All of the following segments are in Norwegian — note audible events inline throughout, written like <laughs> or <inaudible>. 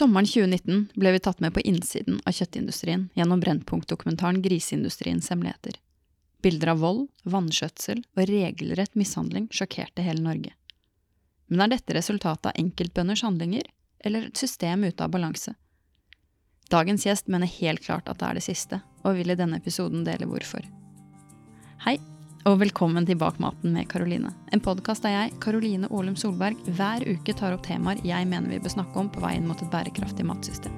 Sommeren 2019 ble vi tatt med på innsiden av kjøttindustrien gjennom Brennpunkt-dokumentaren Griseindustriens hemmeligheter. Bilder av vold, vanskjøtsel og regelrett mishandling sjokkerte hele Norge. Men er dette resultatet av enkeltbønders handlinger, eller et system ute av balanse? Dagens gjest mener helt klart at det er det siste, og vil i denne episoden dele hvorfor. Hei, og velkommen til Bak maten med Karoline. En podkast der jeg, Karoline Ålum Solberg, hver uke tar opp temaer jeg mener vi bør snakke om på veien mot et bærekraftig matsystem.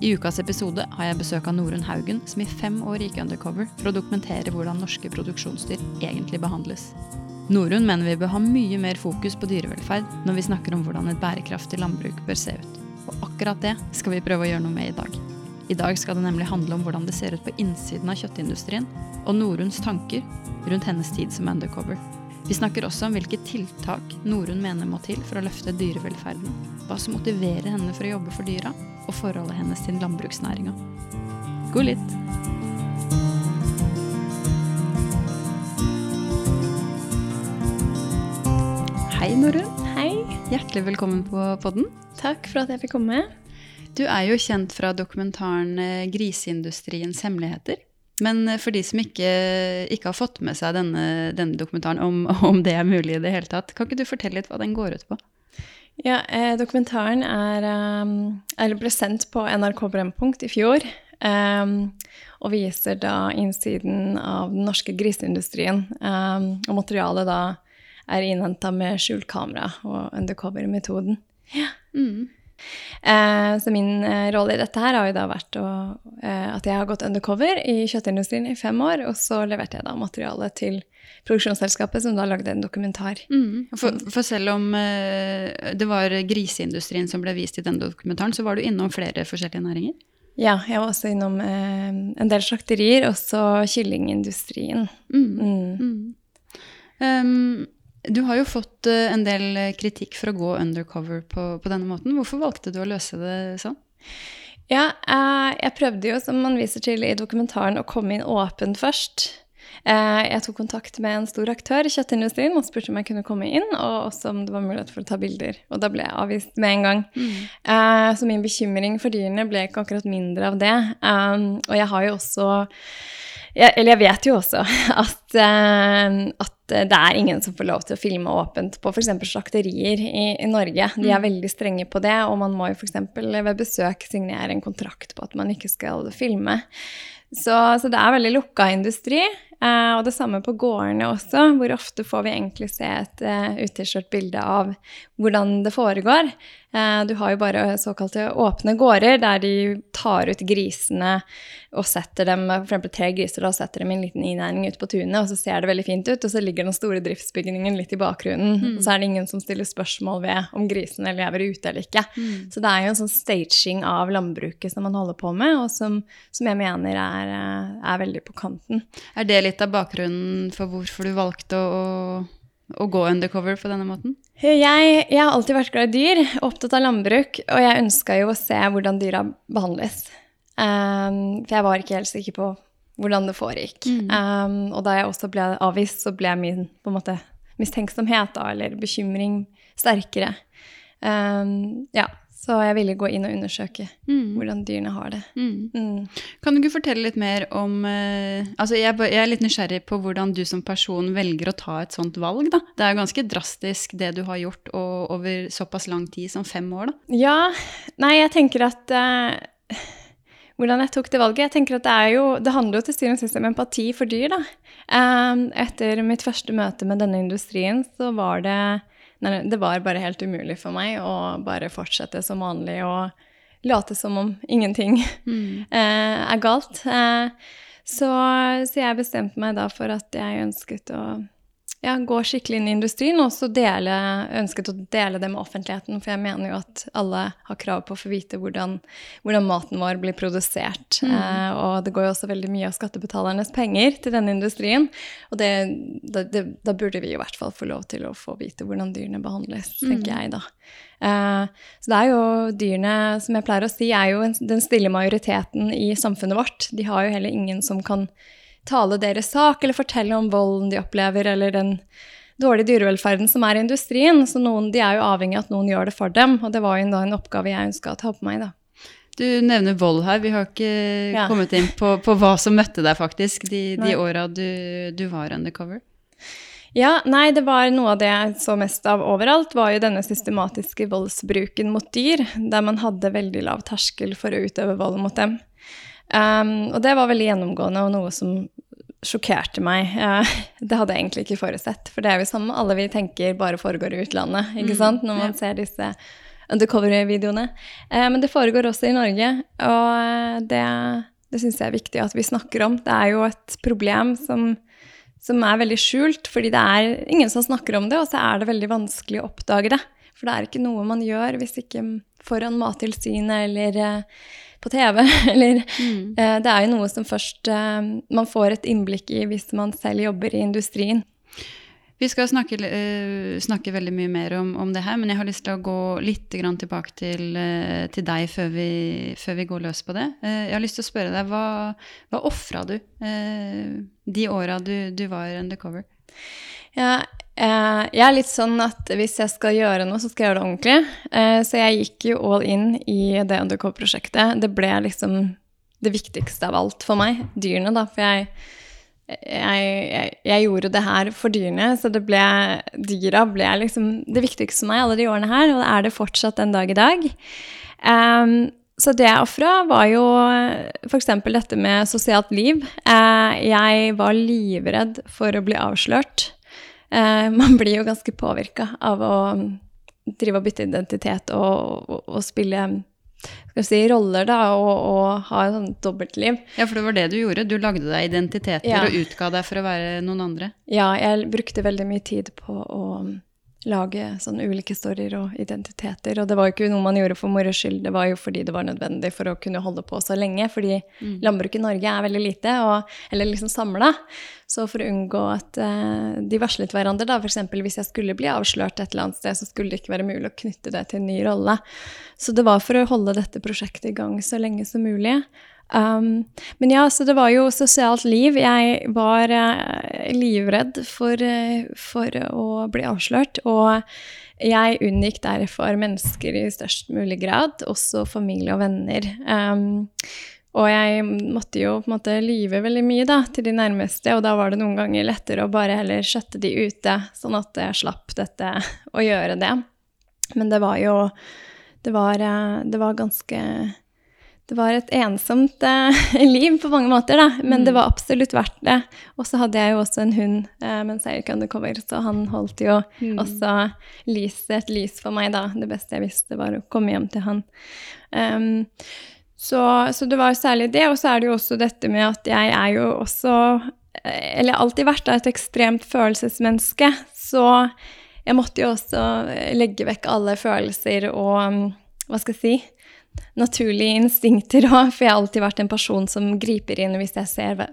I ukas episode har jeg besøk av Norunn Haugen, som i fem år gikk undercover for å dokumentere hvordan norske produksjonsdyr egentlig behandles. Norunn mener vi bør ha mye mer fokus på dyrevelferd når vi snakker om hvordan et bærekraftig landbruk bør se ut. Og akkurat det skal vi prøve å gjøre noe med i dag. I dag skal det nemlig handle om hvordan det ser ut på innsiden av kjøttindustrien, og Norunns tanker rundt hennes tid som undercover. Vi snakker også om hvilke tiltak Norunn mener må til for å løfte dyrevelferden, hva som motiverer henne for å jobbe for dyra, og forholdet hennes til landbruksnæringa. God litt! Hei, Norunn. Hei. Hjertelig velkommen på podden. Takk for at jeg fikk komme. Du er jo kjent fra dokumentaren eh, 'Griseindustriens hemmeligheter'. Men eh, for de som ikke, ikke har fått med seg denne, denne dokumentaren, om, <laughs> om, det er mulig i det hele tatt, kan ikke du fortelle litt hva den går ut på? Ja, eh, Dokumentaren er, um, ble sendt på NRK Brennpunkt i fjor. Um, og viser da innsiden av den norske griseindustrien. Um, og materialet da er innhenta med skjult kamera og undercover-metoden. Ja. Mm. Eh, så min eh, rolle i dette her har jo da vært å, eh, at jeg har gått undercover i kjøttindustrien i fem år, og så leverte jeg da materiale til produksjonsselskapet, som da lagde en dokumentar. Mm. For, for, selv om eh, det var griseindustrien som ble vist i den dokumentaren, så var du innom flere forskjellige næringer? Ja, jeg var også innom en del slakterier, også kyllingindustrien. Mm. Um, du har jo fått uh, en del kritikk for å gå undercover på, på, denne måten. Hvorfor valgte du å løse det sånn? Ja, uh, jeg prøvde jo, som man viser til i dokumentaren, å komme inn åpent først. Jeg tok kontakt med en stor aktør i kjøttindustrien og spurte om jeg kunne komme inn, og også om det var mulighet for å ta bilder. Og da ble jeg avvist med en gang. Mm. så min bekymring for dyrene ble ikke akkurat mindre av det. Og jeg har jo også jeg, Eller jeg vet jo også <laughs> at, at det er ingen som får lov til å filme åpent på f.eks. slakterier i, i, Norge. De er mm. veldig strenge på det, og man må jo f.eks. ved besøk signere en kontrakt på at man ikke skal filme. Så, så det er veldig lukka industri. Uh, og det samme på gårdene også, hvor ofte får vi egentlig se et uh, uttilskjørt bilde av hvordan det foregår. Eh, du har jo bare såkalte åpne gårder, der de tar ut grisene og setter dem for tre griser da, setter dem i en liten innegning ute på tunet, og så ser det veldig fint ut, og så ligger den store driftsbygningen litt i bakgrunnen, mm. og så er det ingen som stiller spørsmål ved om grisene lever ute eller ikke. Mm. Så det er jo en sånn staging av landbruket som man holder på med, og som, som jeg mener er, er veldig på kanten. Er det litt av bakgrunnen for hvorfor du valgte å, å gå undercover på denne måten? Jeg, jeg, har alltid vært glad i dyr, opptatt av landbruk, og jeg ønska jo å se hvordan dyra behandles. Um, for jeg var ikke helt sikker på hvordan det foregikk. Mm. Um, og da jeg også ble avvist, så ble min på en måte, mistenksomhet da, eller bekymring sterkere. Um, ja, så jeg ville gå inn og undersøke mm. hvordan dyrene har det. Mm. Mm. Kan du ikke fortelle litt mer om uh, altså jeg, jeg, er litt nysgjerrig på hvordan du som person velger å ta et sånt valg. Da. Det er jo ganske drastisk det du har gjort og, over såpass lang tid som fem år. Da. Ja. Nei, jeg tenker at uh, hvordan jeg tok det valget. Jeg tenker at Det, jo, det handler jo til syvende og sist om empati for dyr. da. Um, etter mitt første møte med denne industrien så var det nei, det var bare helt umulig for meg å bare fortsette som vanlig og late som om ingenting mm. <laughs> eh, er galt. Eh, så, så, jeg bestemte meg da for at jeg ønsket å ja, gå skikkelig inn i industrien, og også dele, ønsket å dele det med offentligheten. For jeg mener jo at alle har krav på å få vite hvordan, hvordan maten vår blir produsert. Mm. Eh, og det går jo også veldig mye av skattebetalernes penger til denne industrien. Og det, da, det, da, burde vi i hvert fall få lov til å få vite hvordan dyrene behandles, tenker mm. jeg da. Eh, så det er jo dyrene, som jeg pleier å si, er jo den stille majoriteten i samfunnet vårt. De har jo heller ingen som kan tale deres sak, eller fortelle om volden de opplever, eller den, dårlige dyrevelferden som er i industrien. Så noen, de er jo avhengig av at noen gjør det for dem, og det var jo da en oppgave jeg ønska å ta på meg. da. Du nevner vold her. Vi har ikke Ja. kommet inn på, på hva som møtte deg, faktisk, de, Nei. de åra du, du var undercover. Ja, nei, det var noe av det jeg så mest av overalt, var jo denne systematiske voldsbruken mot dyr, der man hadde veldig lav terskel for å utøve vold mot dem. Um, og det var veldig gjennomgående og noe som sjokkerte meg. Uh, <laughs> det hadde jeg egentlig ikke forutsett, for det er jo som alle vi tenker bare foregår i utlandet, ikke Mm, sant, når man ja. ser disse undercover-videoene. Uh, men det foregår også i Norge, og eh, det, det syns jeg er viktig at vi snakker om. Det er jo et problem som som er veldig skjult, fordi det er ingen som snakker om det, og så er det veldig vanskelig å oppdage det. For det er ikke noe man gjør hvis ikke foran Mattilsynet eller på TV. <laughs> Eller Mm. eh, Det er jo noe som først eh, man får et innblikk i hvis man selv jobber i industrien. Vi skal snakke, eh, snakke veldig mye mer om, om det her, men jeg har lyst til å gå litt tilbake til, til deg før vi, før vi går løs på det. Jeg har lyst til å spørre deg, hva, hva ofra du de åra du, du var undercover? Ja, jeg er litt sånn at hvis jeg skal gjøre noe, så skal jeg gjøre det ordentlig. Eh, så jeg gikk jo all in i det undercover-prosjektet. Det ble liksom det viktigste av alt for meg. Dyrene, da. For jeg, jeg, jeg, jeg gjorde det her for dyrene, så det ble, dyra ble liksom det viktigste for meg alle de årene her, og det er det fortsatt den dag i dag. Um, så det jeg ofra, var jo f.eks. dette med sosialt liv. Eh, jeg var livredd for å bli avslørt. Eh, man blir jo ganske påvirka av å drive og bytte identitet og, og, og spille skal vi si, roller da, og, og ha et sånt dobbeltliv. Ja, for det var det du gjorde. Du lagde deg identiteter Ja. og utga deg for å være noen andre. Ja, jeg brukte veldig mye tid på å lage sånn ulike storyer og identiteter. Og det var jo ikke noe man gjorde for moro skyld, det var jo fordi det var nødvendig for å kunne holde på så lenge. Fordi Mm. landbruket i Norge er veldig lite, og, eller liksom samla. Så for å unngå at uh, de varslet hverandre, da, f.eks. hvis jeg skulle bli avslørt et eller annet sted, så skulle det ikke være mulig å knytte det til en ny rolle. Så det var for å holde dette prosjektet i gang så lenge som mulig. Um, men ja, så det var jo sosialt liv. Jeg var uh, livredd for, uh, for å bli avslørt. Og jeg unngikk derfor mennesker i størst mulig grad, også familie og venner. Um, og jeg måtte jo på en måte lyve veldig mye da, til de nærmeste, og da var det noen ganger lettere å bare heller skjøtte de ute, sånn at jeg slapp dette å gjøre det. Men det var jo Det var, eh, det var ganske det var et ensomt eh, <laughs> liv på mange måter, da. men det var absolutt verdt det. Og så hadde jeg jo også en hund eh, mens jeg gikk undercover, så han holdt jo også lyset, et lys for meg, da. Det beste jeg visste, var å komme hjem til han. Um, så, så det var særlig det, og så er det jo også dette med at jeg er jo også eh, Eller alltid vært da, et ekstremt følelsesmenneske, så jeg måtte jo også eh, legge vekk alle følelser og Hva skal jeg si? Naturlige instinkter òg, for jeg har alltid vært en person som griper inn hvis jeg ser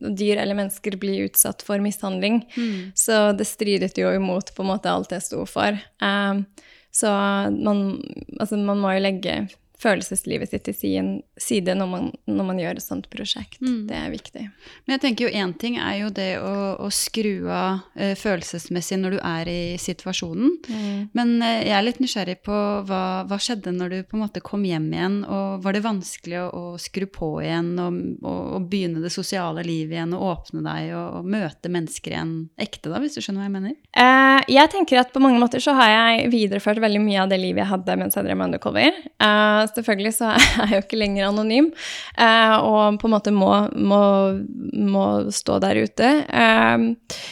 dyr eller mennesker bli utsatt for mishandling. Mm. Så det stridet jo imot på en måte alt jeg sto for. Um, så man, altså man må jo legge følelseslivet sitt til side når man, når man gjør et sånt prosjekt. Mm. Det er viktig. Men jeg tenker jo én ting er jo det å, å skru av eh, følelsesmessig når du er i situasjonen. Men eh, jeg er litt nysgjerrig på hva, hva skjedde når du på en måte kom hjem igjen, og var det vanskelig å, å skru på igjen og, og, og begynne det sosiale livet igjen og åpne deg og, og møte mennesker igjen ekte, da, hvis du skjønner hva jeg mener? Eh, jeg tenker at på mange måter så har jeg videreført veldig mye av det livet jeg hadde mens jeg drev med undercover. Eh, selvfølgelig så <laughs> er jeg jo ikke lenger anonym, eh, og på en måte må, må, må stå der ute. Eh,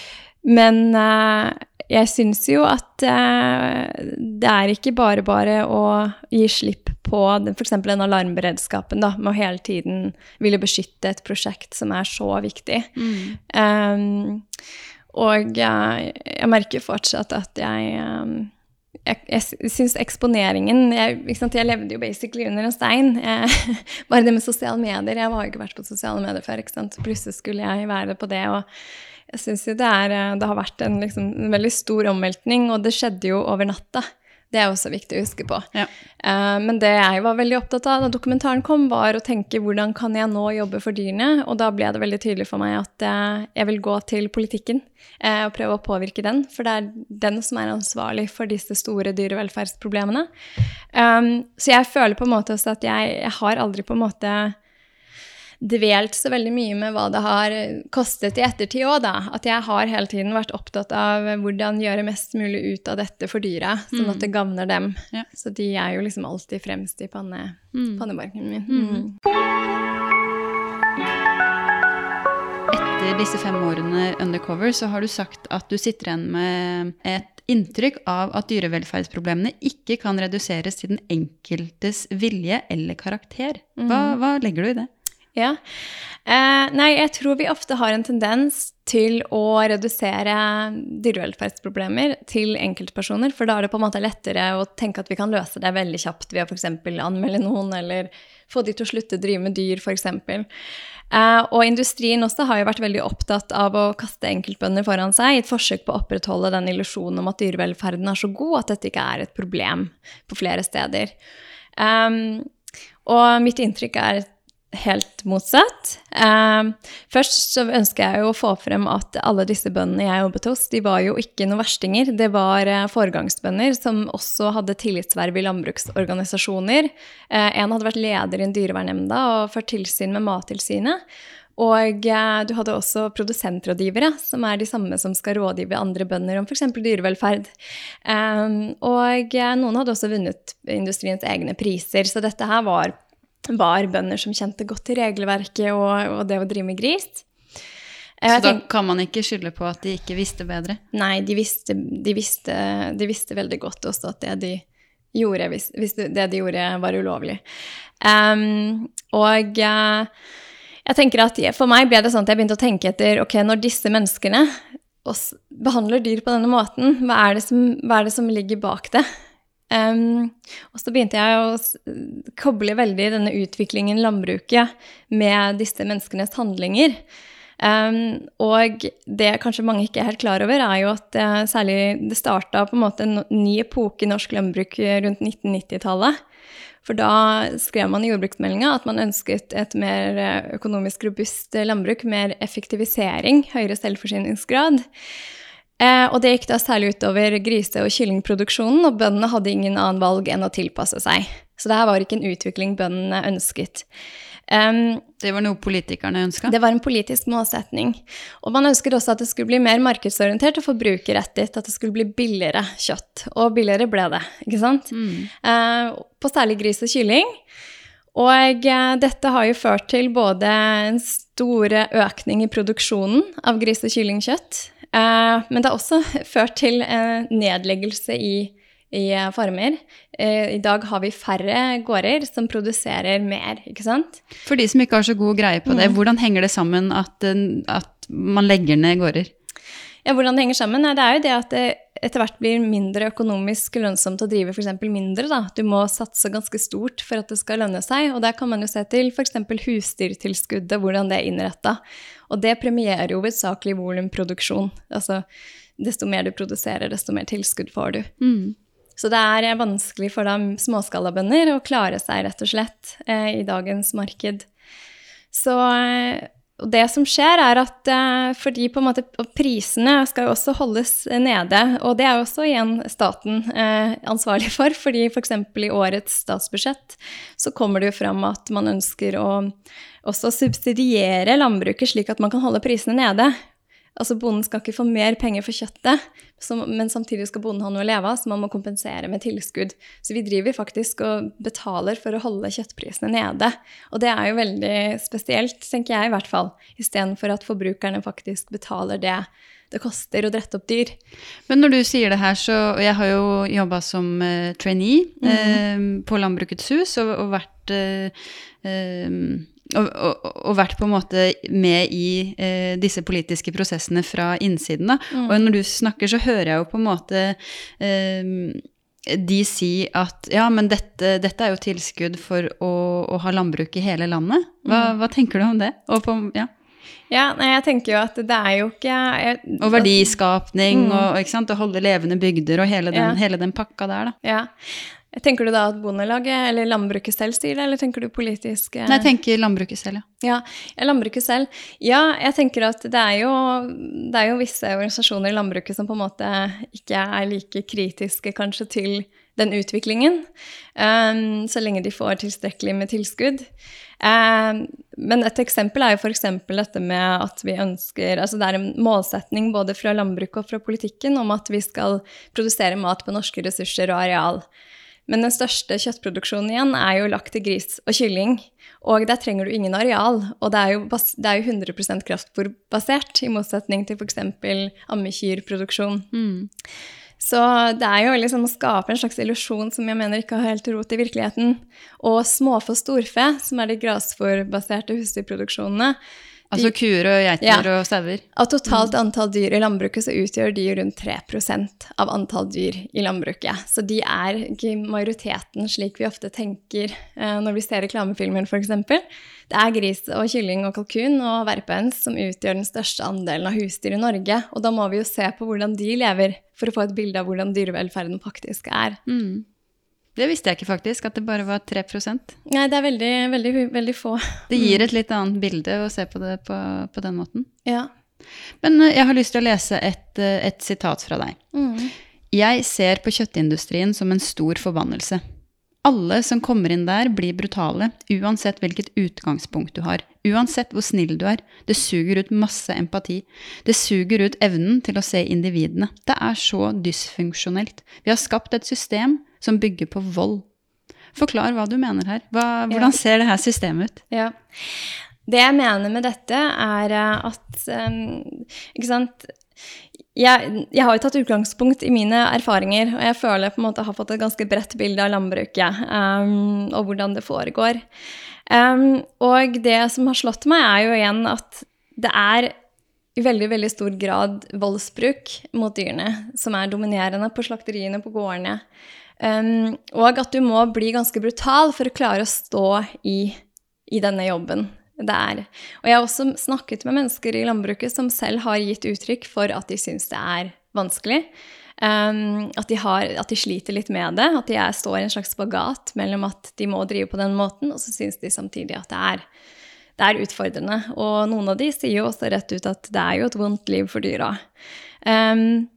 men eh, jeg syns jo at det er ikke bare bare å gi slipp på f.eks. den alarmberedskapen, da, med å hele tiden ville beskytte et prosjekt som er så viktig. Um, og jeg, jeg merker fortsatt at jeg um, jeg, jeg syns eksponeringen jeg, jeg levde jo basically under en stein. Jeg, <laughs> bare det med sosiale medier. Jeg har jo ikke vært på sosiale medier før. Plutselig skulle jeg være på det. og jeg synes jo det, er, det har vært en, liksom, en veldig stor omveltning, og det skjedde jo over natta. Det er også viktig å huske på. Ja. Eh, men det jeg var veldig opptatt av da dokumentaren kom, var å tenke hvordan kan jeg nå jobbe for dyrene? Og da ble det veldig tydelig for meg at eh, jeg vil gå til politikken eh, og prøve å påvirke den. For det er den som er ansvarlig for disse store dyrevelferdsproblemene. Um, så jeg føler på en måte også at jeg, jeg har aldri på en måte dvelt så veldig mye med hva det har kostet i ettertid òg, da. At jeg har hele tiden vært opptatt av hvordan gjøre mest mulig ut av dette for dyra, sånn at det gagner dem. Ja. Så de er jo liksom alltid fremst i panne, Mm. pannebarken min. Mm. Etter disse fem årene undercover så har du sagt at du sitter igjen med et inntrykk av at dyrevelferdsproblemene ikke kan reduseres til den enkeltes vilje eller karakter. Hva, hva legger du i det? Ja. Eh, nei, jeg tror vi ofte har en tendens til å redusere dyrevelferdsproblemer til enkeltpersoner, for da er det på en måte lettere å tenke at vi kan løse det veldig kjapt ved å f.eks. anmelde noen, eller få de til å slutte å drive med dyr, f.eks. Eh, og industrien også har jo vært veldig opptatt av å kaste enkeltbønder foran seg i et forsøk på å opprettholde den illusjonen om at dyrevelferden er så god at dette ikke er et problem på flere steder. Um, og mitt inntrykk er helt motsatt. Eh, først så ønsker jeg jo å få frem at alle disse bøndene jeg jobbet hos, de var jo ikke noen verstinger. Det var uh, foregangsbønder som også hadde tillitsverv i landbruksorganisasjoner. Eh, en hadde vært leder i en dyrevernnemnda og ført tilsyn med Mattilsynet. Og uh, du hadde også produsentrådgivere, som er de samme som skal rådgive andre bønder om f.eks. dyrevelferd. Um, og noen hadde også vunnet industriens egne priser, så dette her var var bønder som kjente godt til regelverket og, og det å drive med gris. Så da kan man ikke skylde på at de ikke visste bedre? Nei, de visste, de visste, de visste veldig godt også at det de gjorde, hvis, hvis det de gjorde, var ulovlig. Um, og uh, jeg tenker at for meg ble det sånn at jeg begynte å tenke etter ok, når disse menneskene behandler dyr på denne måten, hva er det som, er det som ligger bak det? Um, og så begynte jeg å koble veldig denne utviklingen i landbruket med disse menneskenes handlinger. Um, og det kanskje mange ikke er helt klar over, er jo at uh, særlig det starta på en måte en ny epoke i norsk landbruk rundt 1990-tallet. For da skrev man i jordbruksmeldinga at man ønsket et mer økonomisk robust landbruk, mer effektivisering, høyere selvforsyningsgrad. Eh, og det gikk da særlig utover grise- og kyllingproduksjonen, og bøndene hadde ingen annen valg enn å tilpasse seg. Så det her var ikke en utvikling bøndene ønsket. Um, det var noe politikerne ønska? Det var en politisk målsetning. Og man ønsket også at det skulle bli mer markedsorientert og forbrukerrettet, at det skulle bli billigere kjøtt. Og billigere ble det, ikke sant? Mm. Uh, på særlig gris og kylling. Og uh, dette har jo ført til både en store økning i produksjonen av gris- og kyllingkjøtt, men det har også <laughs> ført til nedleggelse i i farmer. Eh, I dag har vi færre gårder som produserer mer, ikke sant? For de som ikke har så god greie på det, mm. hvordan henger det sammen at, at, man legger ned gårder? Ja, hvordan det henger sammen? Det er jo det at det etter hvert blir mindre økonomisk lønnsomt å drive f.eks. mindre. Da. Du må satse ganske stort for at det skal lønne seg. Og der kan man jo se til f.eks. husdyrtilskuddet, hvordan det er innretta. Og det premierer jo hovedsakelig volumproduksjon. Altså desto mer du produserer, desto mer tilskudd får du. Mm. Så det er vanskelig for da småskalabønder å klare seg, rett og slett, eh, i dagens marked. Så eh, det som skjer, er at eh, fordi på en måte prisene skal jo også holdes nede, og det er jo også igjen staten eh, ansvarlig for, fordi f.eks. For i årets statsbudsjett så kommer det jo fram at man ønsker å også subsidiere landbruket slik at man kan holde prisene nede. Altså Bonden skal ikke få mer penger for kjøttet, men samtidig skal bonden ha noe å leve av, så man må kompensere med tilskudd. Så vi driver faktisk og betaler for å holde kjøttprisene nede. Og det er jo veldig spesielt, tenker jeg i hvert fall, istedenfor at forbrukerne faktisk betaler det det koster å drette opp dyr. Men når du sier det her, så Jeg har jo jobba som uh, trainee mm. uh, på Landbrukets hus og, og vært uh, og, og, og, vært på en måte med i eh, disse politiske prosessene fra innsiden. Da. Mm. Og når du snakker, så hører jeg jo på en måte eh, de si at ja, men dette, dette, er jo tilskudd for å, å, ha landbruk i hele landet. Hva, mm. hva tenker du om det? På, ja. Ja, nei, jeg tenker jo at det er jo ikke jeg, Og verdiskapning mm. og ikke sant, å holde levende bygder og hele den, ja. hele den pakka der, da. Ja. Tenker du da at Bondelaget eller landbruket selv styrer det, eller tenker du politisk eh? Nei, jeg tenker landbruket selv, ja. ja. landbruket selv. Ja, jeg tenker at det er, jo, det er jo visse organisasjoner i landbruket som på en måte ikke er like kritiske kanskje til den utviklingen, um, så lenge de får tilstrekkelig med tilskudd. Um, men et eksempel er jo f.eks. dette med at vi ønsker altså Det er en målsetning både fra landbruket og fra politikken om at vi skal produsere mat på norske ressurser og areal. Men den største kjøttproduksjonen igjen er jo lagt til gris og kylling. Og der trenger du ingen areal. Og det er jo, det er jo 100% kraftfôrbasert, i motsetning til f.eks. ammekyrproduksjon. Mm. Så det er jo liksom å skape en slags illusjon som jeg mener ikke har helt rot i virkeligheten. Og småfe og storfe, som er de grasfòrbaserte husdyrproduksjonene, Altså kuer og geiter ja. og sauer? Av totalt mm. antall dyr i landbruket så utgjør de rundt 3% av antall dyr i landbruket. Så de er ikke majoriteten slik vi ofte tenker eh, når vi ser reklamefilmer f.eks. Det er gris og kylling og kalkun og verpehøns som utgjør den største andelen av husdyr i Norge. Og da må vi jo se på hvordan de lever, for å få et bilde av hvordan dyrevelferden faktisk er. Mm. Det visste jeg ikke faktisk, at det bare var 3% Nei, det er veldig, veldig, veldig få. Det gir et litt annet bilde å se på det på, på den måten. Ja. Men eh, jeg har lyst til å lese et, eh, et sitat fra deg. Mm. Jeg ser på kjøttindustrien som en stor forbannelse. Alle som kommer inn der, blir brutale, uansett hvilket utgangspunkt du har. Uansett hvor snill du er. Det suger ut masse empati. Det suger ut evnen til å se individene. Det er så dysfunksjonelt. Vi har skapt et system som bygger på vold. Forklar hva du mener her. Hva, hvordan ser dette systemet ut? Ja. Det jeg mener med dette, er eh, at Ikke sant jeg, jeg, har jo tatt utgangspunkt i mine erfaringer, og jeg føler på en måte jeg har fått et ganske bredt bilde av landbruket um, og hvordan det foregår. Um, og det som har slått meg, er jo igjen at det er i veldig veldig stor grad voldsbruk mot dyrene som er dominerende på slakteriene, på gårdene. Um, og at du må bli ganske brutal for å klare å stå i, i denne jobben. Det er. Og jeg har også snakket med mennesker i landbruket som selv har gitt uttrykk for at de syns det er vanskelig. Um, at, de har, at, de sliter litt med det. At de er, står i en slags spagat mellom at de må drive på den måten, og så syns de samtidig at det er, det er, utfordrende. Og noen av de sier jo også rett ut at det er jo et vondt liv for dyra. Um,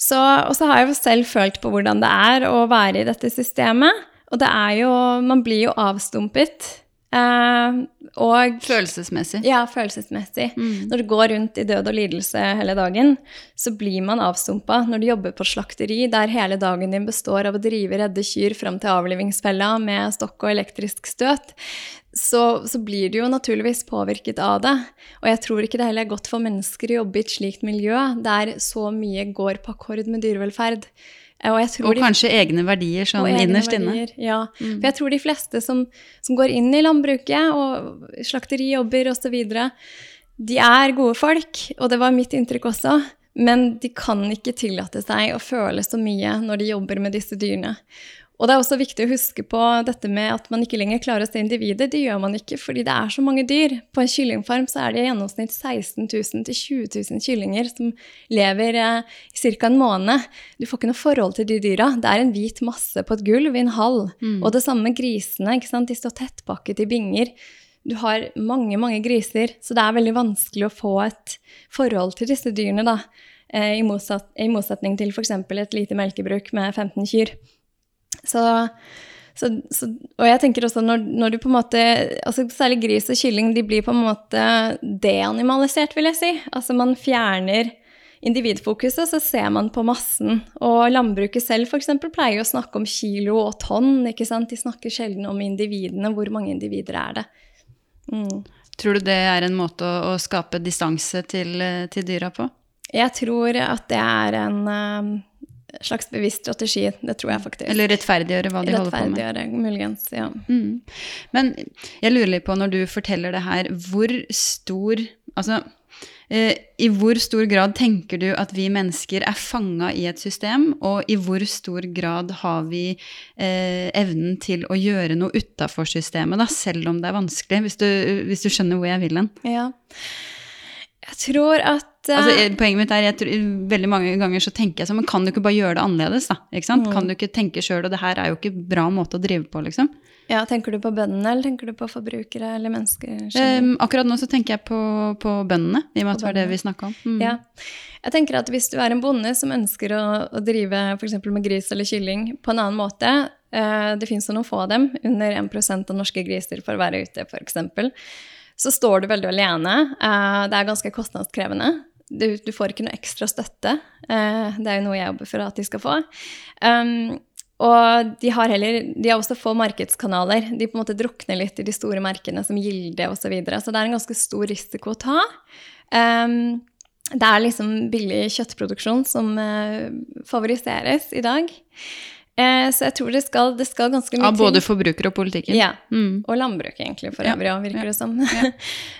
så, og så har jeg jo selv følt på hvordan det er å være i dette systemet. Og det er jo Man blir jo avstumpet. Eh, og Følelsesmessig. Ja, følelsesmessig. Mm. Når du går rundt i død og lidelse hele dagen, så blir man avstumpa. Når du jobber på slakteri der hele dagen din består av å drive redde kyr fram til avlivingsfella med stokk og elektrisk støt, så, så, blir du jo naturligvis påvirket av det. Og jeg tror ikke det heller er godt for mennesker å jobbe i et slikt miljø der så mye går på akkord med dyrevelferd. Og, og de, kanskje egne verdier sånn innerst inne. Ja. Mm. For jeg tror de fleste som, som, går inn i landbruket og slakterijobber osv., de er gode folk, og det var mitt inntrykk også. Men de kan ikke tillate seg å føle så mye når de jobber med disse dyrene. Og det er også viktig å huske på dette med at man ikke lenger klarer å se individet. Det gjør man ikke fordi det er så mange dyr. På en kyllingfarm så er det i gjennomsnitt 16 000 20 000 kyllinger som lever eh, i ca. en måned. Du får ikke noe forhold til de dyra. Det er en hvit masse på et gulv i en hall. Mm. Og det samme med grisene. De står tettpakket i binger. Du har mange, mange griser, så det er veldig vanskelig å få et forhold til disse dyrene, da. Eh, I, motsatt, i motsetning til f.eks. et lite melkebruk med 15 kyr. Så, så, så, og jeg tenker også når, når, du på en måte altså Særlig gris og kylling de blir på en måte deanimalisert, vil jeg si. Altså man fjerner individfokuset, så ser man på massen. Og landbruket selv f.eks. pleier å snakke om kilo og tonn. ikke sant? De snakker sjelden om individene. Hvor mange individer er det? Mm. Tror du det er en måte å, å skape distanse til, til, dyra på? Jeg tror at det er en um, slags bevisst strategi. Det tror jeg faktisk. Eller rettferdiggjøre hva de holder på med. Rettferdiggjøre, muligens, ja. Mm. Men jeg lurer litt på, når du forteller det her, hvor stor Altså, eh, i hvor stor grad tenker du at vi mennesker er fanga i et system, og i hvor stor grad har vi eh, evnen til å gjøre noe utafor systemet, da, selv om det er vanskelig, hvis du, hvis du skjønner hvor jeg vil hen? Ja. Jeg tror at Altså, poenget mitt er at veldig mange ganger så tenker jeg sånn, men kan du ikke bare gjøre det annerledes, da? Ikke sant? Mm. Kan du ikke tenke sjøl, og det her er jo ikke bra måte å drive på, liksom. Ja, Tenker du på bøndene, eller tenker du på forbrukere eller mennesker? Um, akkurat nå så tenker jeg på, på bøndene, i og med at det var det vi snakka om. Mm. Ja. Jeg tenker at Hvis du er en bonde som ønsker å, å drive f.eks. med gris eller kylling på en annen måte, uh, det fins noen få av dem, under 1% av norske griser for å være ute, f.eks., så står du veldig alene. Uh, det er ganske kostnadskrevende du, du, får ikke noe ekstra støtte. Uh, det er jo noe jeg jobber for at de skal få. Um, og de har, heller, de har også få markedskanaler. De på en måte drukner litt i de store merkene som Gilde osv. Så, videre. så det er en ganske stor risiko å ta. Um, det er liksom billig kjøttproduksjon som uh, favoriseres i dag. Uh, så jeg tror det skal, det skal ganske mye til. Av både forbruker og politikken? Ja. Mm. Og landbruk, egentlig, for øvrig òg, virker det som. <laughs>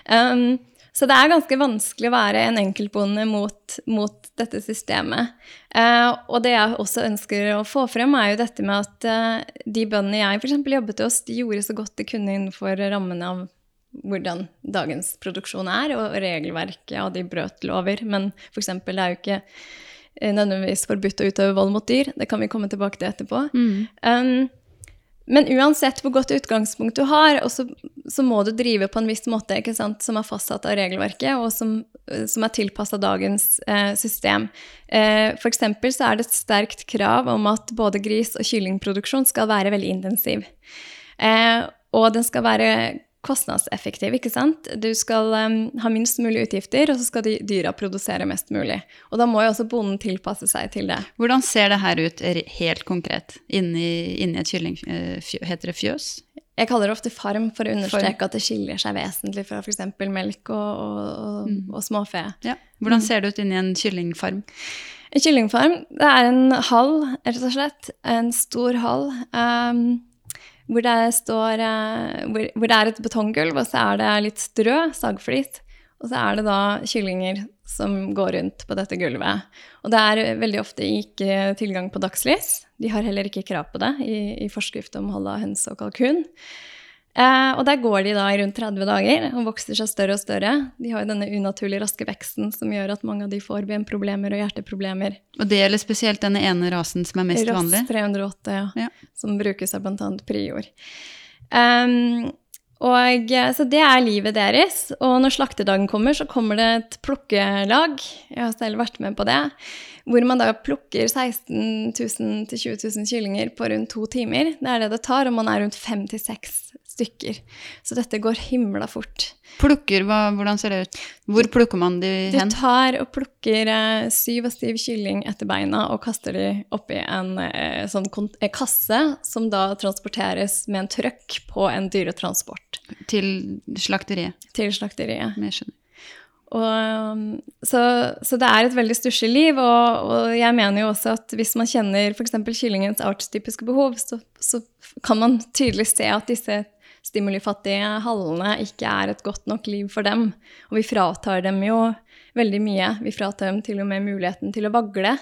Um, så det er ganske vanskelig å være en enkeltbonde mot, mot dette systemet. Uh, og det jeg også ønsker å få frem, er jo dette med at uh, de bøndene jeg f.eks. jobbet hos, de gjorde så godt de kunne innenfor rammene av hvordan dagens produksjon er, og regelverket, og de brøt lover. Men f.eks. det er jo ikke eh, nødvendigvis forbudt å utøve vold mot dyr. Det kan vi komme tilbake til etterpå. Mm. Um, men uansett hvor godt utgangspunkt du har, så, så, må du drive på en viss måte som er fastsatt av regelverket, og som, som er tilpassa dagens eh, system. Eh, F.eks. så er det et sterkt krav om at både gris- og kyllingproduksjon skal være veldig intensiv. Eh, og den skal være kostnadseffektiv. ikke sant? Du skal um, ha minst mulig utgifter, og så skal dyra produsere mest mulig. Og da må jo også bonden tilpasse seg til det. Hvordan ser det her ut helt konkret inni, inni et kylling... Uh, heter det fjøs? Jeg kaller det ofte farm for å understreke at det skiller seg vesentlig fra f.eks. melk og, og, og, mm. og, småfe. Ja. Hvordan ser det ut inni en kyllingfarm? En kyllingfarm det er en hall, rett og slett. En stor hall. Um, hvor det, står, eh, hvor, hvor det er et betonggulv, og så er det litt strø, sagflis. Og så er det da kyllinger som går rundt på dette gulvet. Og det er veldig ofte ikke tilgang på dagslys. De har heller ikke krav på det i, i forskrift om hold av høns og kalkun. Eh, og der går de da i rundt 30 dager og vokser seg større og større. De har jo denne unaturlig raske veksten som gjør at mange av de får benproblemer og hjerteproblemer. Og det gjelder spesielt denne ene rasen som er mest Ross vanlig? Ross 308, ja, ja. Som brukes av bl.a. prior. Um, og, så det er livet deres. Og når slaktedagen kommer, så kommer det et plukkelag. Jeg har selv vært med på det. Hvor man da plukker 16 000-20 000 kyllinger på rundt to timer. Det er det det tar, og man er rundt fem til seks stykker. Så dette går himla fort. Plukker, hva, hvordan ser det ut? Hvor plukker man de hen? Du tar og plukker eh, syv og stiv kylling etter beina og kaster de oppi en eh, sånn eh, kasse, som da transporteres med en trøkk på en dyretransport. Til slakteriet? Til slakteriet. Jeg skjønner. Og, um, så, så, det er et veldig stusslig liv, og, og, jeg mener jo også at hvis man kjenner f.eks. kyllingens artstypiske behov, så, så, kan man tydelig se at disse stimulifattige hallene ikke er et godt nok liv for dem. Og vi fratar dem jo veldig mye. Vi fratar dem til og med muligheten til å vagle.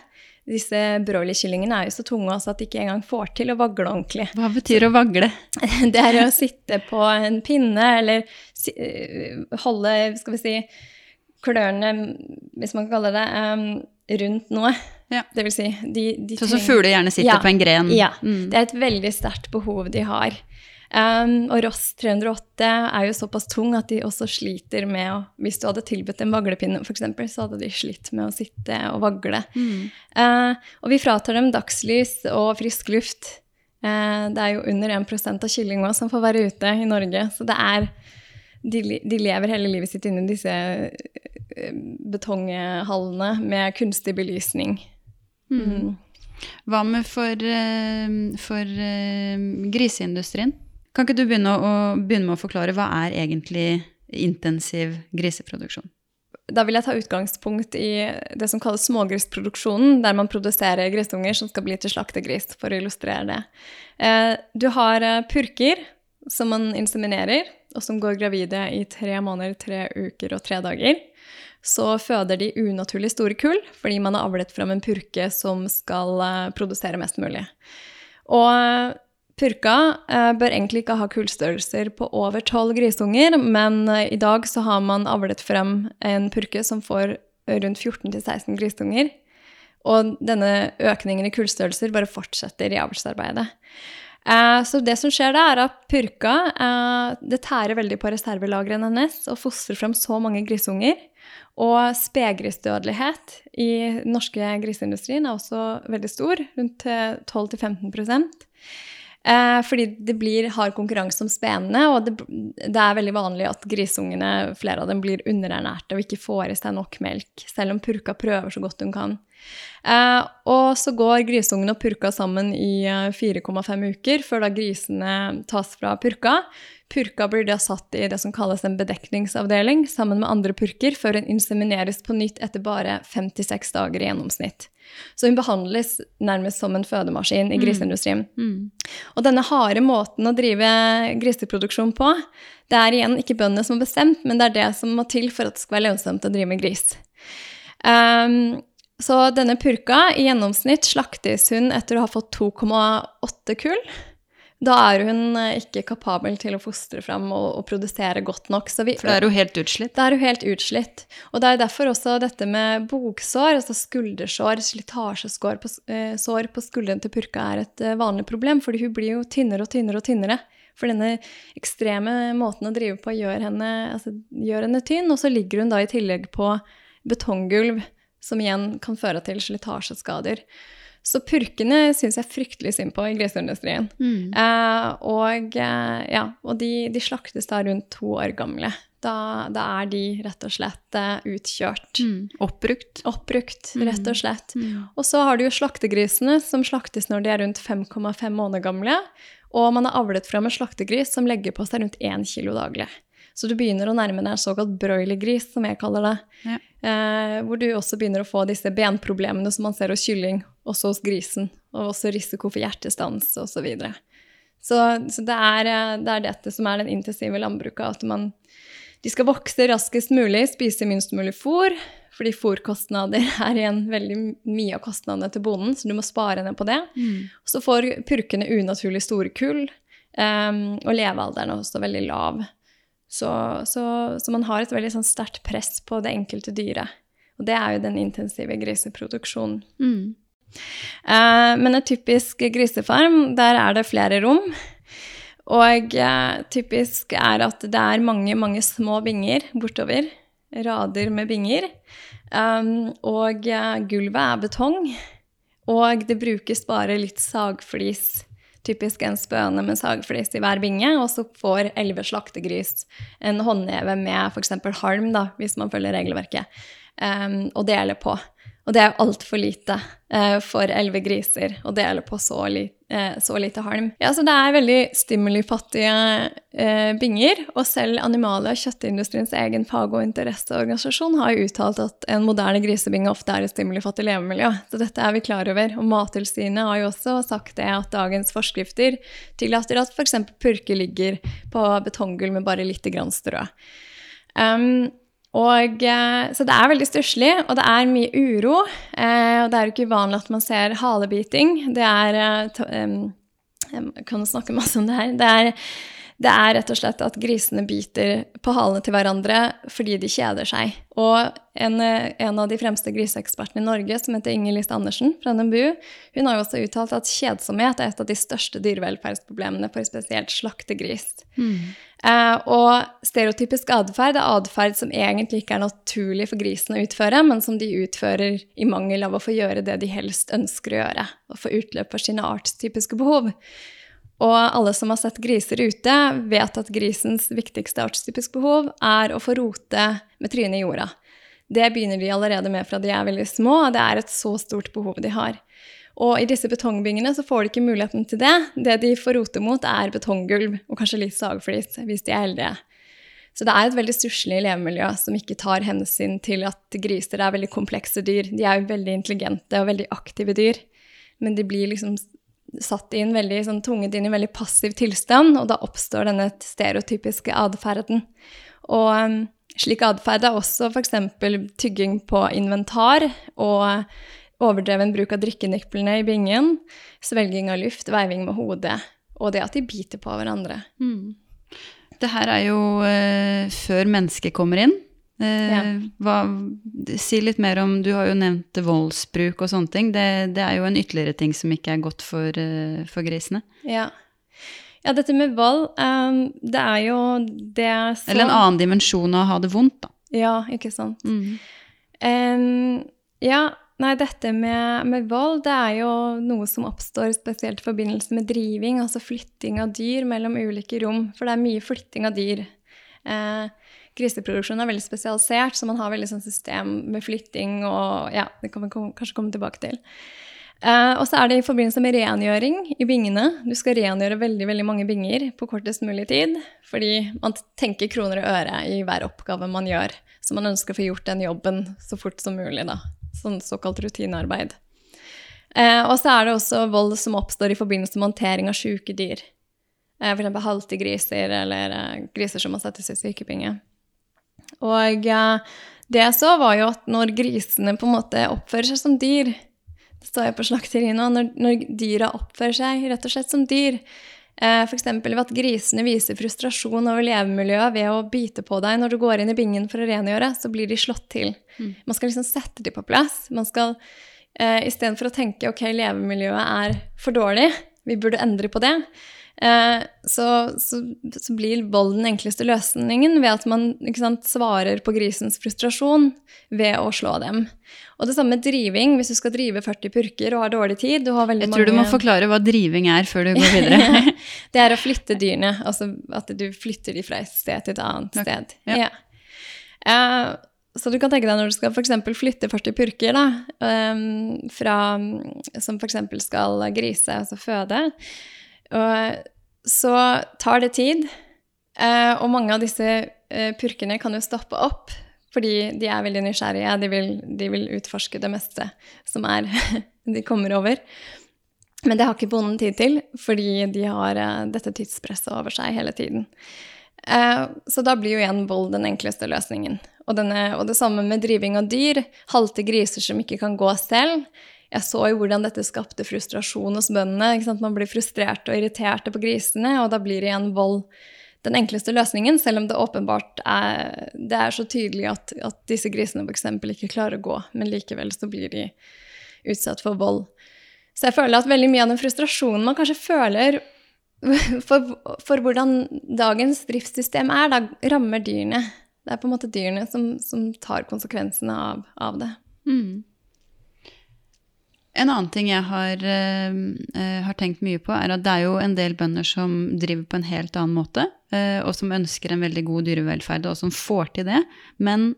Disse broilerkyllingene er jo så tunge også at de ikke engang får til å vagle ordentlig. Hva betyr å vagle? <laughs> Det er å sitte på en pinne eller eh, holde, skal vi si, klørne, hvis man kan kalle det, um, rundt noe. Ja. Det vil si, de, de Sånn som fugler gjerne sitter ja, på en gren? Ja. Mm. Det er et veldig sterkt behov de har. Um, og Ross 308 er jo såpass tung at de også sliter med å Hvis du hadde tilbudt en vaglepinne, f.eks., så hadde de slitt med å sitte og vagle. Mm. Uh, og vi fratar dem dagslys og frisk luft. Uh, det er jo under 1% av kyllinga som får være ute i Norge. Så det er de, de lever hele livet sitt inni disse uh, betonghallene med kunstig belysning. Mm. Mm. Hva med for, for griseindustrien? Kan ikke du begynne, å, begynne med å forklare hva er egentlig intensiv griseproduksjon? Da vil jeg ta utgangspunkt i det som kalles smågrisproduksjonen, der man produserer grisunger som skal bli til slaktegris, for å illustrere det. Eh, du har eh, purker som man inseminerer, og som går gravide i tre måneder, tre uker og tre dager. så føder de unaturlig store kull, fordi man har avlet fram en purke som skal eh, produsere mest mulig. Og purka eh, bør egentlig ikke ha kullstørrelser på over tolv grisunger, men i dag så har man avlet frem en purke som får rundt 14-16 grisunger. Og denne økningen i kullstørrelser bare fortsetter i avlsarbeidet. Eh, så det som skjer da, er at purka eh, det tærer veldig på reservelagrene hennes og fostrer frem så mange grisunger. Og spedgrisdødelighet i den norske griseindustrien er også veldig stor, rundt 12-15 Eh, fordi det blir hard konkurranse om spenene, og det, det, er veldig vanlig at grisungene, flere av dem, blir underernærte og ikke får i seg nok melk, selv om purka prøver så godt hun kan. Eh, og så går grisungene og purka sammen i 4,5 eh, uker, før da grisene tas fra purka. Purka blir da satt i det som kalles en bedekningsavdeling sammen med andre purker, før hun insemineres på nytt etter bare 56 dager i gjennomsnitt. Så hun behandles nærmest som en fødemaskin i mm. griseindustrien. Mm. Mm. Og denne harde måten å drive griseproduksjon på, det er igjen ikke bøndene som har bestemt, men det er det som må til for at det skal være lønnsomt å drive med gris. Um, så denne purka, i gjennomsnitt slaktes hun etter å ha fått 2,8 kull. Da er hun eh, ikke kapabel til å fostre fram og, og produsere godt nok. Vi, For da er hun helt utslitt? Da er hun helt utslitt. Og det er derfor også dette med bogsår, altså skuldersår, slitasjesår på, eh, på skulderen til purka, er et eh, vanlig problem. Fordi hun blir jo tynnere og tynnere og tynnere. For denne ekstreme måten å drive på gjør henne, altså, gjør henne tynn. Og så ligger hun da i tillegg på betonggulv, som igjen kan føre til slitasjeskader. Så purkene syns jeg fryktelig synd på i griseindustrien. Mm. Eh, og eh, ja, og de, de, slaktes da rundt to år gamle. Da, da er de rett og slett eh, utkjørt. Mm. Oppbrukt. Oppbrukt, mm. rett og slett. Mm. Og så har du jo slaktegrisene, som slaktes når de er rundt 5,5 måneder gamle. Og man har avlet fram en slaktegris som legger på seg rundt 1 kilo daglig. Så du begynner å nærme deg såkalt broilergris, som jeg kaller det. Ja. Eh, hvor du også begynner å få disse benproblemene som man ser hos kylling, også hos grisen. Og også risiko for hjertestans osv. Så, videre. så Så det er, eh, det er dette som er den intensive landbruket. At man, de skal vokse raskest mulig, spise minst mulig fôr. Fordi fôrkostnader <laughs> er igjen veldig mye av kostnadene til bonden, så du må spare ned på det. Mm. Så får purkene unaturlig store kull, um, og levealderen er også veldig lav. Så, så, så, man har et veldig sånn sterkt press på det enkelte dyret. Og det er jo den intensive griseproduksjonen. Mm. Eh, men en typisk grisefarm, der er det flere rom. Og eh, typisk er at det er mange, mange små binger bortover. Rader med binger. Um, og eh, gulvet er betong. Og det brukes bare litt sagflis typisk en spøne med sagflis i hver binge, og så får elleve slaktegris en håndneve med f.eks. halm, da, hvis man følger regelverket, um, å dele på. Og det er jo altfor lite eh, for elleve griser å dele på så, li, eh, så, lite halm. Ja, så det er veldig stimulifattige eh, binger. Og selv Animalia, kjøttindustriens egen fag- og interesseorganisasjon, har jo uttalt at en moderne grisebinge ofte er et stimulifattig levemiljø. Så dette er vi klar over. Og Mattilsynet har jo også sagt det at dagens forskrifter tillater at f.eks. purke ligger på betonggulv med bare lite grann strø. Um, og, eh, så det er veldig stusslig, og det er mye uro. Eh, og det er jo ikke uvanlig at man ser halebiting. Det er eh, Jeg kan snakke masse om det her. Det er, det er rett og slett at grisene biter på halene til hverandre fordi de kjeder seg. Og en, en av de fremste griseekspertene i Norge, som heter Inger List Andersen fra NMBU, hun har jo også uttalt at kjedsomhet er et av de største dyrevelferdsproblemene for spesielt slaktegris. Mm. Eh, og stereotypisk atferd er atferd som egentlig ikke er naturlig for grisen å utføre, men som de utfører i mangel av å få gjøre det de helst ønsker å gjøre, og få utløp for sine artstypiske behov. Og alle som har sett griser ute, vet at grisens viktigste artstypiske behov er å få rote med trynet i jorda. Det begynner de allerede med fra de er veldig små, og det er et så stort behov de har. Og i disse betongbyggene så får de ikke muligheten til det. Det de får rote mot, er betonggulv og kanskje litt sagflis hvis de er heldige. Så det er et veldig stusslig levemiljø som ikke tar hensyn til at griser er veldig komplekse dyr. De er jo veldig intelligente og veldig aktive dyr, men de blir liksom satt inn veldig, sånn, tvunget inn i veldig passiv tilstand, og da oppstår denne stereotypiske atferden. Og um, Slik atferd er også f.eks. tygging på inventar og overdreven bruk av drikkeniplene i bingen, svelging av luft, veiving med hodet, og det at de biter på hverandre. Mm. Det her er jo eh, før mennesket kommer inn. Eh, Ja. hva, si litt mer om Du har jo nevnt voldsbruk og sånne ting. Det, det er jo en ytterligere ting som ikke er godt for, eh, for grisene. Ja. ja, dette med vold, ehm, det er jo det så Eller en annen dimensjon av å ha det vondt, da. Ja, ikke sant. Mm. Um, ja, nei, dette med, med vold, det er jo noe som oppstår spesielt i forbindelse med driving, altså flytting av dyr mellom ulike rom, for det er mye flytting av dyr. Eh, griseproduksjonen er veldig spesialisert, så man har veldig sånn system med flytting og ja, det kan vi kanskje komme tilbake til. Eh, og så er det i forbindelse med rengjøring i bingene. Du skal rengjøre veldig veldig mange binger på kortest mulig tid, fordi man tenker kroner og øre i hver oppgave man gjør. Så man ønsker å få gjort den jobben så fort som mulig, da. Sånn såkalt rutinearbeid. Eh, og så er det også vold som oppstår i forbindelse med håndtering av syke dyr. Eh, eksempel halte griser, eller eh, griser som må settes i sykepenge. Og eh, det jeg så, var jo at når grisene på en måte oppfører seg som dyr Det står jeg på slakteriet nå. Når, når dyra oppfører seg rett og slett som dyr, f.eks. ved at grisene viser frustrasjon over levemiljøet ved å bite på deg når du går inn i bingen for å rengjøre, så blir de slått til. Mm. Man skal liksom sette dem på plass. Man skal eh, Istedenfor å tenke ok, levemiljøet er for dårlig, vi burde endre på det, eh, så, så, så blir vold den enkleste løsningen ved at man sant, svarer på grisens frustrasjon ved å slå dem. Og det samme med driving. Hvis du skal drive 40 purker og har dårlig tid du har Jeg tror du må forklare hva driving er før du går <laughs> videre. <laughs> det er å flytte dyrene, altså at du flytter de fra et sted til et annet okay. sted. ja. Ja. Uh, så du kan tenke deg når du skal eksempel flytte 40 purker, da, um, fra, som f.eks. skal grise, altså føde, og så tar det tid. eh, og mange av disse eh, purkene kan jo stoppe opp, fordi de er veldig nysgjerrige. De vil, de vil utforske det meste som er <laughs> de kommer over. Men det har ikke bonden tid til, fordi de har eh, dette tidspresset over seg hele tiden. Så da blir jo igjen vold den enkleste løsningen. Og, denne, og det samme med driving av dyr. Halte griser som ikke kan gå selv. Jeg så jo hvordan dette skapte frustrasjon hos bøndene. Man blir frustrert og irriterte på grisene, og da blir det igjen vold den enkleste løsningen, selv om det åpenbart er, det er så tydelig at, at disse grisene f.eks. ikke klarer å gå, men likevel så blir de utsatt for vold. Så jeg føler at veldig mye av den frustrasjonen man kanskje føler for, for hvordan dagens driftssystem er, da rammer dyrene. Det er på en måte dyrene som, som tar konsekvensene av, av det. Mm. En annen ting jeg har, eh, har tenkt mye på, er at det er jo en del bønder som driver på en helt annen måte, uh, og som ønsker en veldig god dyrevelferd, og som får til det. Men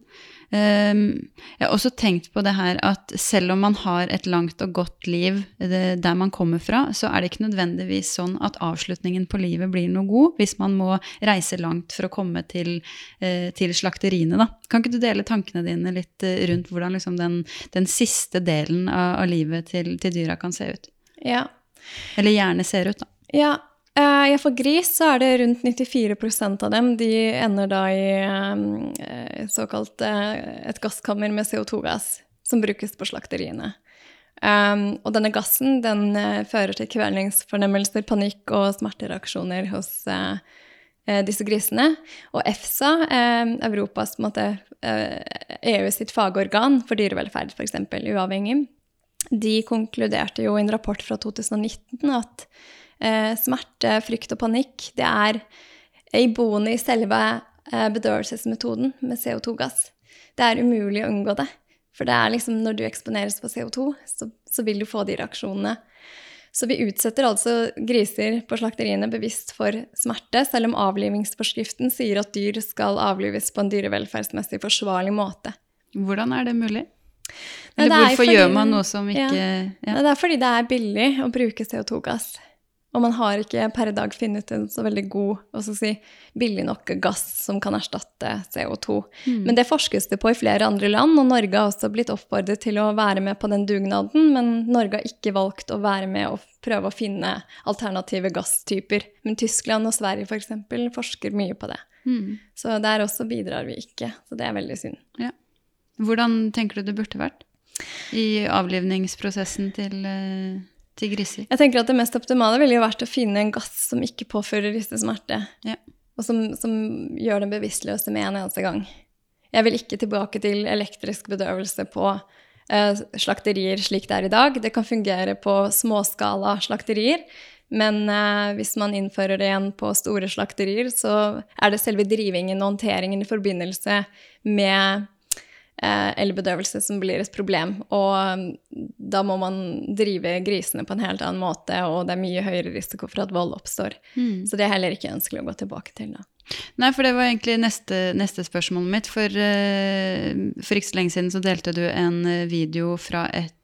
jeg har også tenkt på det her at selv om man har et langt og godt liv det, der man kommer fra, så er det ikke nødvendigvis sånn at avslutningen på livet blir noe god hvis man må reise langt for å komme til, eh, til slakteriene. Da. Kan ikke du dele tankene dine litt eh, rundt hvordan liksom den, den siste delen av, av livet til, til dyra kan se ut? Ja. Eller gjerne ser ut, da. Ja, eh, for gris så er det rundt 94% av dem. De ender da i eh, såkalt eh, et gasskammer med CO2-gass, som brukes på slakteriene. Um, og denne gassen den fører til kvelningsfornemmelser, panikk og smertereaksjoner hos disse grisene. Og EFSA, Europas måte, EU sitt fagorgan for dyrevelferd, f.eks., uavhengig, de konkluderte jo i en rapport fra 2019 at smerte, frykt og panikk det er iboende i selve eh, bedøvelsesmetoden med CO2-gass. Det er umulig å unngå det. For det er liksom når du eksponeres for CO2, så, så vil du få de reaksjonene. Så vi utsetter altså griser på slakteriene bevisst for smerte, selv om avlivingsforskriften sier at dyr skal avlives på en dyrevelferdsmessig forsvarlig måte. Hvordan er det mulig? Nei, det hvorfor fordi- gjør man noe som ikke Ja. ja. Det er fordi det er billig å bruke CO2-gass. Og man har ikke per dag funnet en så veldig god og så si, billig nok gass som kan erstatte CO2. Mm. Men det forskes det på i flere andre land, og Norge har også blitt oppfordret til å være med på den dugnaden, men Norge har ikke valgt å være med og prøve å finne alternative gasstyper. Men Tyskland og Sverige f.eks. For forsker mye på det. Mm. Så der også bidrar vi ikke, så det er veldig synd. Ja. Hvordan tenker du det burde vært i avlivningsprosessen til uh til griser? Jeg tenker at Det mest optimale ville jo vært å finne en gass som ikke påfører ristesmerte. Ja. Og som, som, gjør dem bevisstløse med en eneste gang. Jeg vil ikke tilbake til elektrisk bedøvelse på eh, slakterier slik det er i dag. Det kan fungere på småskala slakterier. Men eh, hvis man innfører det igjen på store slakterier, så er det selve drivingen og håndteringen i forbindelse med eller bedøvelse som blir et problem. Og um, da må man drive grisene på en helt annen måte, og det er mye høyere risiko for at vold oppstår. Mm. Så det er heller ikke ønskelig å gå tilbake til. da. Nei, for det var egentlig neste, neste spørsmålet mitt. For, uh, for ikke så lenge siden så delte du en eh, video fra et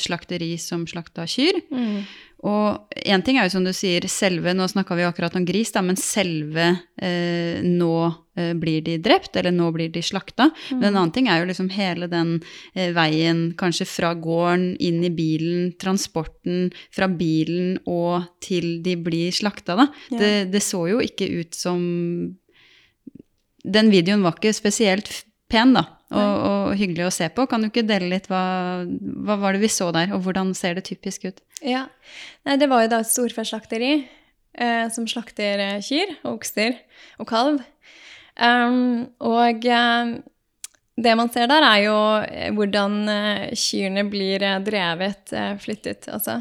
slakteri som slakta kyr. Mm. Og én ting er jo som du sier, selve Nå snakka vi akkurat om gris, da, men selve eh, Nå eh, blir de drept, eller nå blir de slakta. Mm. Men en annen ting er jo liksom hele den eh, veien kanskje fra gården, inn i bilen, transporten fra bilen og til de blir slakta, da. Ja. Det, det så jo ikke ut som Den videoen var ikke spesielt pen, da og, og, hyggelig å se på. Kan du ikke dele litt hva, hva var det vi så der, og hvordan ser det typisk ut? Ja, Nei, Det var jo da et storfeslakteri eh, som slakter eh, kyr og okser og kalv. Um, og eh, det man ser der, er jo eh, hvordan eh, kyrne blir drevet, flyttet, altså,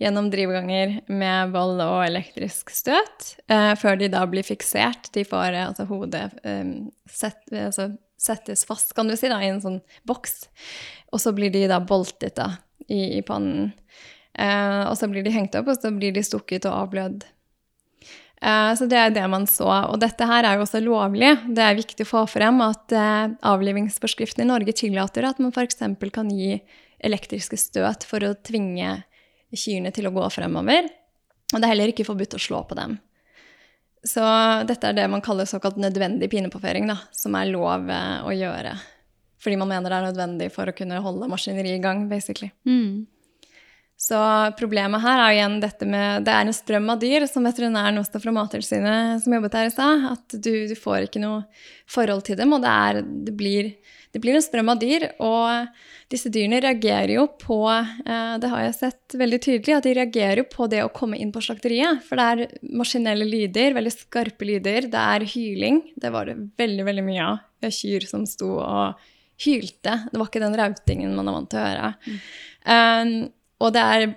gjennom drivganger med vold og elektrisk støt, før de da blir fiksert. De får altså hodet sett, altså, settes fast, kan du si, da, i en sånn boks. Og så blir de da boltet da, i, i pannen. Eh, og så blir de hengt opp, og så blir de stukket og avblødd. Eh, så det er det man så. Og dette her er jo også lovlig. Det er viktig å få frem at eh, avlivingsforskriften i Norge tillater at man f.eks. kan gi elektriske støt for å tvinge kyrne til å gå fremover. Og det er heller ikke forbudt å slå på dem. Så dette er det man kaller såkalt nødvendig pinepåføring, da, som er lov eh, å gjøre. Fordi man mener det er nødvendig for å kunne holde maskineriet i gang, basically. Mm. Så problemet her er jo igjen dette med Det er en strøm av dyr, som veterinæren også fra Mattilsynet som jobbet her i stad. At du, du, får ikke noe forhold til dem, og det, er, det blir det blir en strøm av dyr, og disse dyrene reagerer jo på eh, Det har jeg sett veldig tydelig, at de reagerer jo på det å komme inn på slakteriet. For det er maskinelle lyder, veldig skarpe lyder. Det er hyling. Det var det veldig, veldig mye av. Kyr som sto og hylte. Det var ikke den rautingen man er vant til å høre. Mm. Um, og det er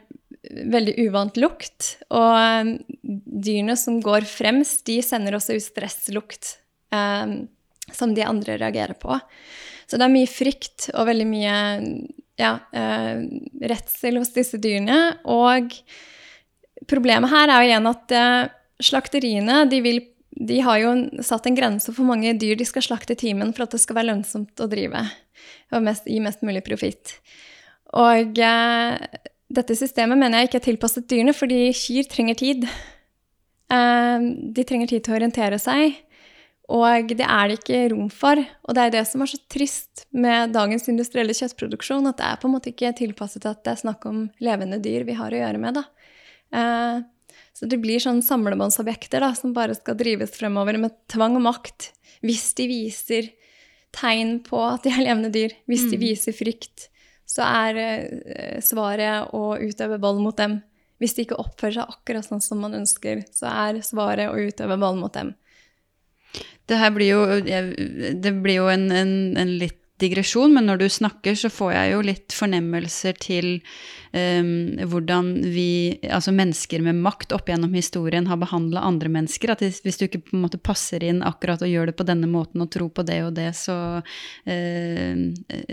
veldig uvant lukt. Og um, dyrene som går fremst, de sender også ut stresslukt. Um, som de andre reagerer på. Så det er mye frykt og veldig mye ja, uh, redsel hos disse dyrene. Og problemet her er jo igjen at uh, slakteriene de, vil, de har jo satt en grense for hvor mange dyr de skal slakte i timen for at det skal være lønnsomt å drive og mest, gi mest mulig profitt. Og uh, dette systemet mener jeg ikke er tilpasset dyrene, fordi kyr trenger tid. de trenger tid til å orientere seg. Og det er det ikke rom for. Og det er det som er så trist med dagens industrielle kjøttproduksjon, at det er på en måte ikke tilpasset at det er snakk om levende dyr vi har å gjøre med. da. Eh, så det blir sånn samlebåndsobjekter da, som bare skal drives fremover med tvang og makt. Hvis de viser tegn på at de er levende dyr, hvis de mm. viser frykt, så er eh, svaret å utøve vold mot dem. Hvis de ikke oppfører seg akkurat sånn som man ønsker, så er svaret å utøve vold mot dem. Det her blir jo, det blir jo en, en, en, litt digresjon, men når du snakker, så får jeg jo litt fornemmelser til um, hvordan vi, altså mennesker med makt opp gjennom historien, har behandla andre mennesker. At hvis du ikke på en måte passer inn akkurat og gjør det på denne måten og tror på det og det, så, uh,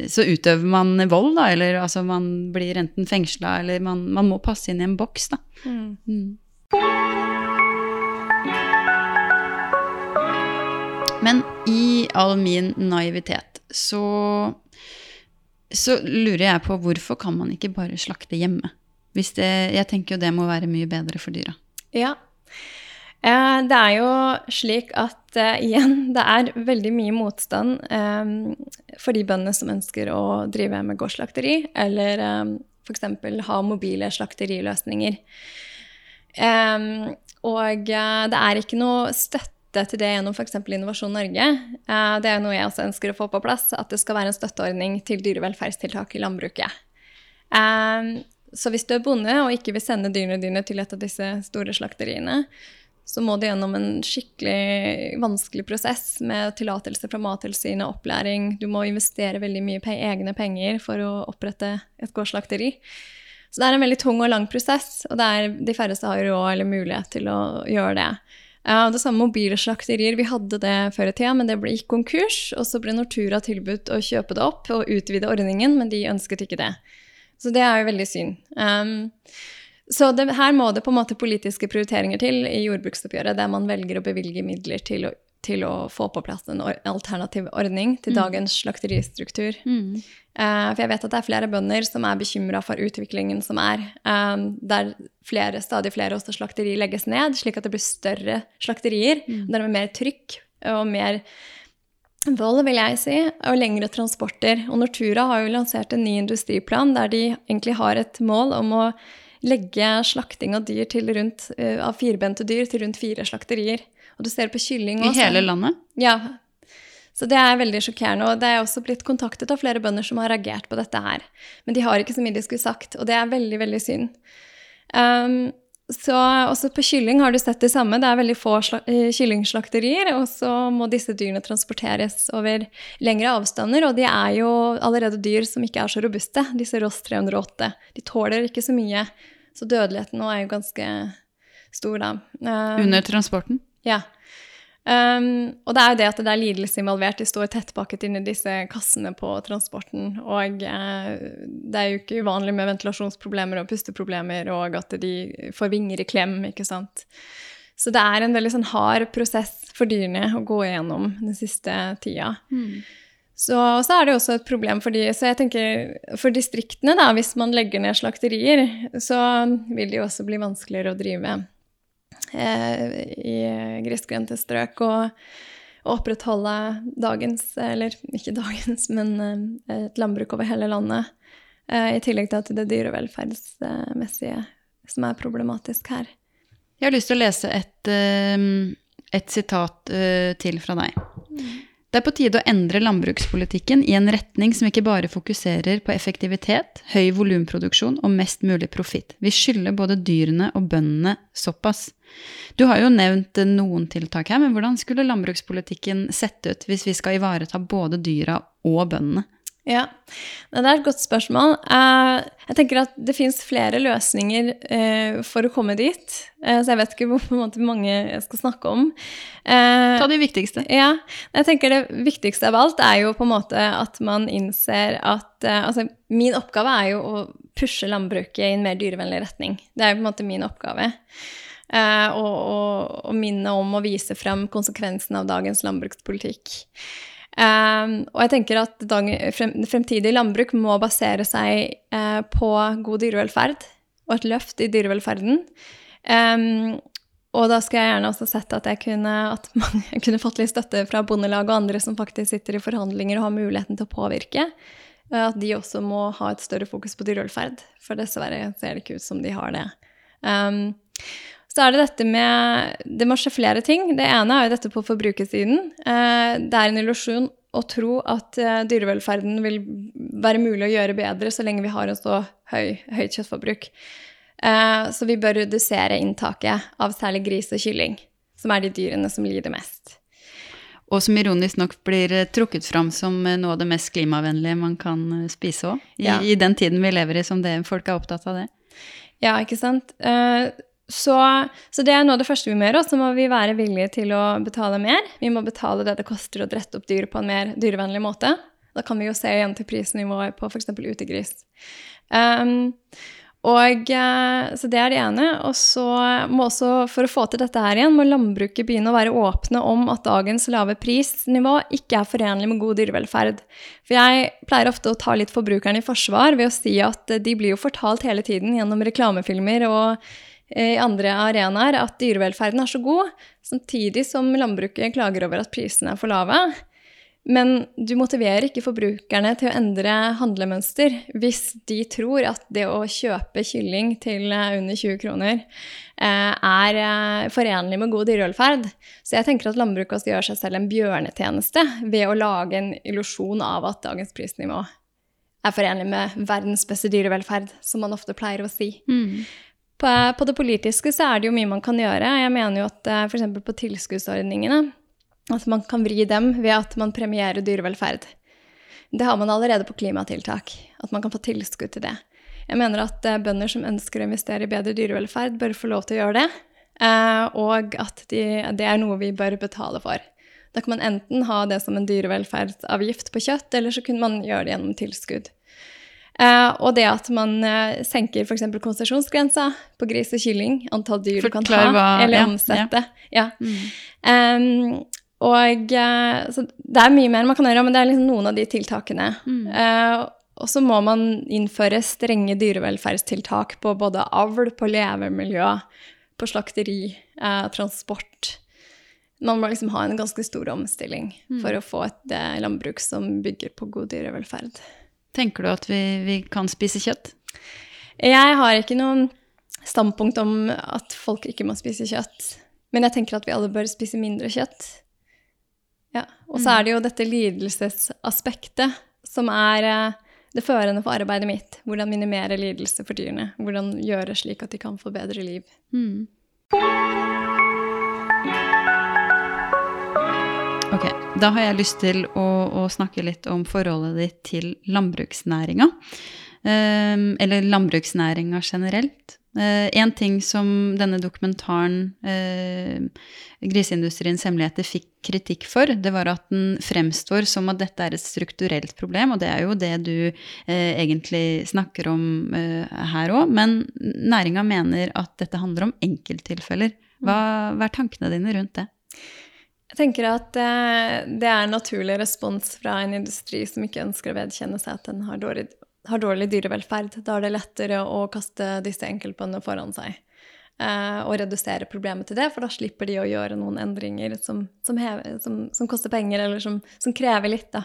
så utøver man vold, da. Eller altså man blir enten fengsla, eller man, man, må passe inn i en boks, da. Mm. Mm. Men i all min naivitet så, så lurer jeg på hvorfor kan man ikke bare slakte hjemme? Det, jeg tenker jo det må være mye bedre for dyra. Ja. Eh, det er jo slik at eh, igjen, det er veldig mye motstand eh, for de bøndene som ønsker å drive med gårdsslakteri, eller eh, f.eks. ha mobile slakteriløsninger. Eh, og eh, det er ikke noe støtte til det gjennom f.eks. Innovasjon Norge. Eh, det er noe jeg også ønsker å få på plass, at det skal være en støtteordning til dyrevelferdstiltak i landbruket. Eh, så hvis du er bonde og ikke vil sende dyrene dine til et av disse store slakteriene, så må du gjennom en skikkelig vanskelig prosess med tillatelse fra Mattilsynet, opplæring. Du må investere veldig mye pe egne penger for å opprette et gårdsslakteri. Så det er en veldig tung og lang prosess, og de færreste har råd eller mulighet til å gjøre det. Ja, det samme mobile slakterier. Vi hadde det før i tida, men det ble ikke konkurs. Og så ble Nortura tilbudt å kjøpe det opp og utvide ordningen, men de ønsket ikke det. Så det er jo veldig synd. Um, så det, her må det på en måte politiske prioriteringer til i jordbruksoppgjøret, der man velger å bevilge midler til å, til å få på plass en alternativ ordning til mm. dagens slakteristruktur. Mm. Uh, for jeg vet at det er flere bønder som er bekymra for utviklingen som er, um, der flere, stadig flere også slakteri legges ned, slik at det blir større slakterier, mm. og dermed mer trykk og mer vold, vil jeg si, og lengre transporter. Og Nortura har jo lansert en ny industriplan der de egentlig har et mål om å legge slakting av dyr til rundt, uh, av firbente dyr til rundt fire slakterier. Og du ser på kylling også. I hele landet? Ja. Så det er veldig sjokkerende. Og det er også blitt kontaktet av flere bønder som har reagert på dette her. Men de har ikke så mye de skulle sagt, og det er veldig, veldig synd. Um, så også på kylling har du sett det samme. Det er veldig få eh, kyllingslakterier, og så må disse dyrene transporteres over lengre avstander. Og de er jo allerede dyr som ikke er så robuste, disse Ross 308. De tåler ikke så mye. Så dødeligheten nå er jo ganske stor, da. Um, Under transporten? Ja. Um, og det er jo det at det er lidelse involvert. De står tettpakket inni i disse kassene på transporten. Og uh, det er jo ikke uvanlig med ventilasjonsproblemer og pusteproblemer, og at de får vinger i klem, ikke sant. Så det er en veldig sånn hard prosess for dyrene å gå igjennom den siste tida. Mm. Så, så, er det også et problem for de, så jeg tenker for distriktene, da, hvis man legger ned slakterier, så vil det jo også bli vanskeligere å drive i grisgrendte strøk. Og, opprettholde dagens, eller ikke dagens, men eh, et landbruk over hele landet. Eh, I tillegg til at det dyrevelferdsmessige som er problematisk her. Jeg har lyst til å lese et, et sitat til fra deg. Det er på tide å endre landbrukspolitikken i en retning som ikke bare fokuserer på effektivitet, høy volumproduksjon og mest mulig profitt. Vi skylder både dyrene og bøndene såpass. Du har jo nevnt noen tiltak her, men hvordan skulle landbrukspolitikken sett ut hvis vi skal ivareta både dyra og bøndene? Ja, det er et godt spørsmål. Eh, jeg tenker at det fins flere løsninger eh, for å komme dit. Eh, så jeg vet ikke <laughs> hvor mange jeg skal snakke om. Ta de viktigste. Ja. Jeg tenker Det viktigste av alt er jo på en måte at man innser at Altså, min oppgave er jo å pushe landbruket i en mer dyrevennlig retning. Det er jo på en måte min oppgave. Og, og, og minne om å vise frem konsekvensene av dagens landbrukspolitikk. Eh, og jeg tenker at dag, frem, fremtidig landbruk må basere seg eh, på god dyrevelferd og et løft i dyrevelferden. Um, og da skulle jeg gjerne også sett at jeg kunne, at <laughs> man, jeg kunne fått litt støtte fra Bondelag og andre som faktisk sitter i forhandlinger og har muligheten til å påvirke. Uh, at de også må ha et større fokus på dyrevelferd. For dessverre ser det ikke ut som de har det. Um, så er det dette med Det må skje flere ting. Det ene er jo dette på forbrukersiden. Eh, det er en illusjon å tro at eh, dyrevelferden vil være mulig å gjøre bedre så lenge vi har en så høy, høyt kjøttforbruk. Eh, så vi bør redusere inntaket av særlig gris og kylling, som er de dyrene som lider mest. Og som ironisk nok blir trukket fram som noe av det mest klimavennlige man kan spise òg. I, ja. I, den tiden vi lever i som det, folk er opptatt av det. Ja, ikke sant. Så, så, det er av det første vi må gjøre. Så må vi være villige til å betale mer. Vi må betale det det koster å drette opp dyr på en mer dyrevennlig måte. Da kan vi jo se igjen til prisnivået på f.eks. utegris. Um, Og, eh, så det er det ene. Og så må også, for å få til dette her igjen, må landbruket begynne å være åpne om at dagens lave prisnivå ikke er forenlig med god dyrevelferd. For jeg pleier ofte å ta litt forbrukerne i forsvar ved å si at de blir jo fortalt hele tiden gjennom reklamefilmer og i andre arenaer at dyrevelferden er så god, samtidig som landbruket klager over at prisene er for lave. Men du motiverer ikke forbrukerne til å endre handlemønster hvis de tror at det å kjøpe kylling til eh, under 20 kroner eh, er eh, forenlig med god dyrevelferd. Så jeg tenker at landbruket skal gjøre seg selv en bjørnetjeneste ved å lage en illusjon av at dagens prisnivå er forenlig med verdens beste dyrevelferd, som man ofte pleier å si. Mm. På, på, det politiske så er det jo mye man kan gjøre. Jeg mener jo at f.eks. på tilskuddsordningene at man kan vri dem ved at man premierer dyrevelferd. Det har man allerede på klimatiltak, at man kan få tilskudd til det. Jeg mener at eh, bønder som ønsker å investere i bedre dyrevelferd, bør få lov til å gjøre det, eh, og at de, det er noe vi bør betale for. Da kan man enten ha det som en dyrevelferdsavgift på kjøtt, eller så kunne man gjøre det gjennom tilskudd. Uh, og det at man uh, senker f.eks. konsesjonsgrensa på gris og kylling, antall dyr du kan hva, eller omsette. Ja. ja. Mm. Um, og eh, så det er mye mer man kan gjøre, men det er liksom noen av de tiltakene. Mm. Og så må man innføre strenge dyrevelferdstiltak på både avl, på levemiljø, på slakteri, transport. Man må liksom ha en ganske stor omstilling mm. for å få et landbruk som bygger på god dyrevelferd. Tenker du at vi, vi kan spise kjøtt? Jeg har ikke noe standpunkt om at folk ikke må spise kjøtt. Men jeg tenker at vi alle bør spise mindre kjøtt. Ja, Og så er det jo dette lidelsesaspektet som er eh, det førende for arbeidet mitt. Hvordan minimere lidelse for dyrene. Hvordan gjøre slik at de kan få bedre liv. Mm. Ok, da har jeg lyst til å, å snakke litt om forholdet ditt til landbruksnæringa. Um, eller landbruksnæringa generelt. Uh, en ting som denne dokumentaren uh, 'Griseindustriens hemmeligheter' fikk kritikk for, det var at den fremstår som at dette er et strukturelt problem, og det er jo det du uh, egentlig snakker om her òg. Men næringa mener at dette handler om enkelttilfeller. Hva, hva, er tankene dine rundt det? Jeg tenker at det er en naturlig respons fra en industri som ikke ønsker å vedkjenne seg at den har dårlig har dårlig dyrevelferd. Da er det lettere å kaste disse enkeltbøndene foran seg. Eh, og redusere problemet til det, for da slipper de å gjøre noen endringer som, som, hever, som, som koster penger, eller som, krever litt. Da.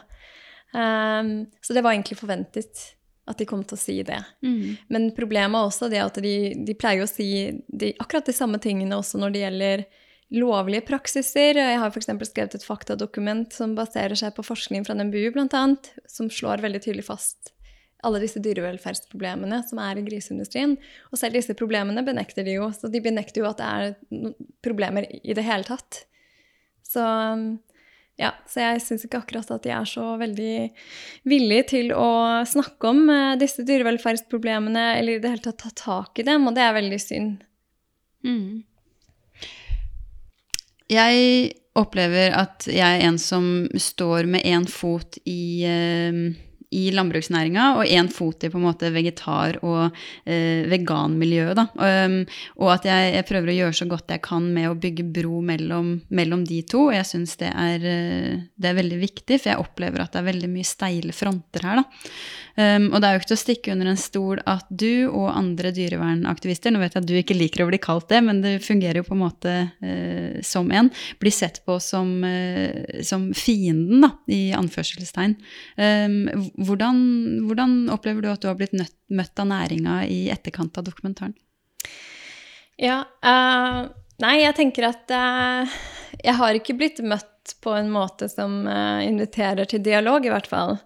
Um, så det var egentlig forventet at de kom til å si det. Mm. Men problemet er også det at de, de pleier å si de, akkurat de samme tingene også når det gjelder lovlige praksiser. Jeg har f.eks. skrevet et faktadokument som baserer seg på forskning fra NMBU, bl.a., som slår veldig tydelig fast alle disse dyrevelferdsproblemene som er i griseindustrien. Og selv disse problemene benekter de jo. Så de benekter jo at det er problemer i det hele tatt. Så ja, så jeg syns ikke akkurat at de er så veldig villige til å snakke om eh, disse dyrevelferdsproblemene, eller i det hele tatt ta tak i dem, og det er veldig synd. Mm. Jeg opplever at jeg er en som står med én fot i eh, i landbruksnæringa, og én fot i på en måte vegetar- og eh, veganmiljøet. Da. Um, og at jeg, jeg, prøver å gjøre så godt jeg kan med å bygge bro mellom, mellom de to. Og jeg syns det, uh, det, er veldig viktig, for jeg opplever at det er veldig mye steile fronter her. Da. Um, og det er jo ikke til å stikke under en stol at du og andre dyrevernaktivister, nå vet jeg at du ikke liker å bli kalt det, men det fungerer jo på en måte uh, som en, blir sett på som, uh, som fienden, da, i anførselstegn. Um, hvordan, hvordan, opplever du at du har blitt nøtt, møtt av næringa i etterkant av dokumentaren? Ja, uh, nei, jeg tenker at jeg har ikke blitt møtt på en måte som inviterer til dialog, i hvert fall.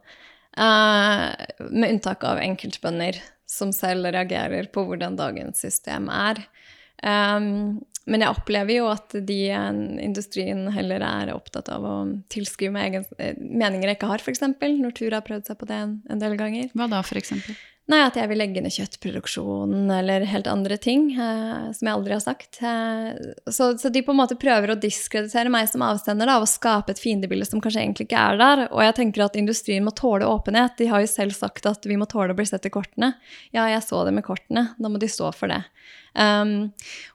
Uh, med unntak av enkeltbønder som selv reagerer på hvordan dagens system er. Um, men jeg opplever jo at de industrien heller er opptatt av å tilskrive meg eh, meninger jeg ikke har, f.eks. Nortura har prøvd seg på det en, en, del ganger. Hva da, f.eks.? Nei, at jeg vil legge ned kjøttproduksjonen eller helt andre ting eh, som jeg aldri har sagt. Eh, så, så, de på en måte prøver å diskreditere meg som avsender da, og skape et fiendebilde som kanskje egentlig ikke er der. Og jeg tenker at industrien må tåle åpenhet. De har jo selv sagt at vi må tåle å bli sett i kortene. Ja, jeg så det med kortene. Da må de stå for det. Um,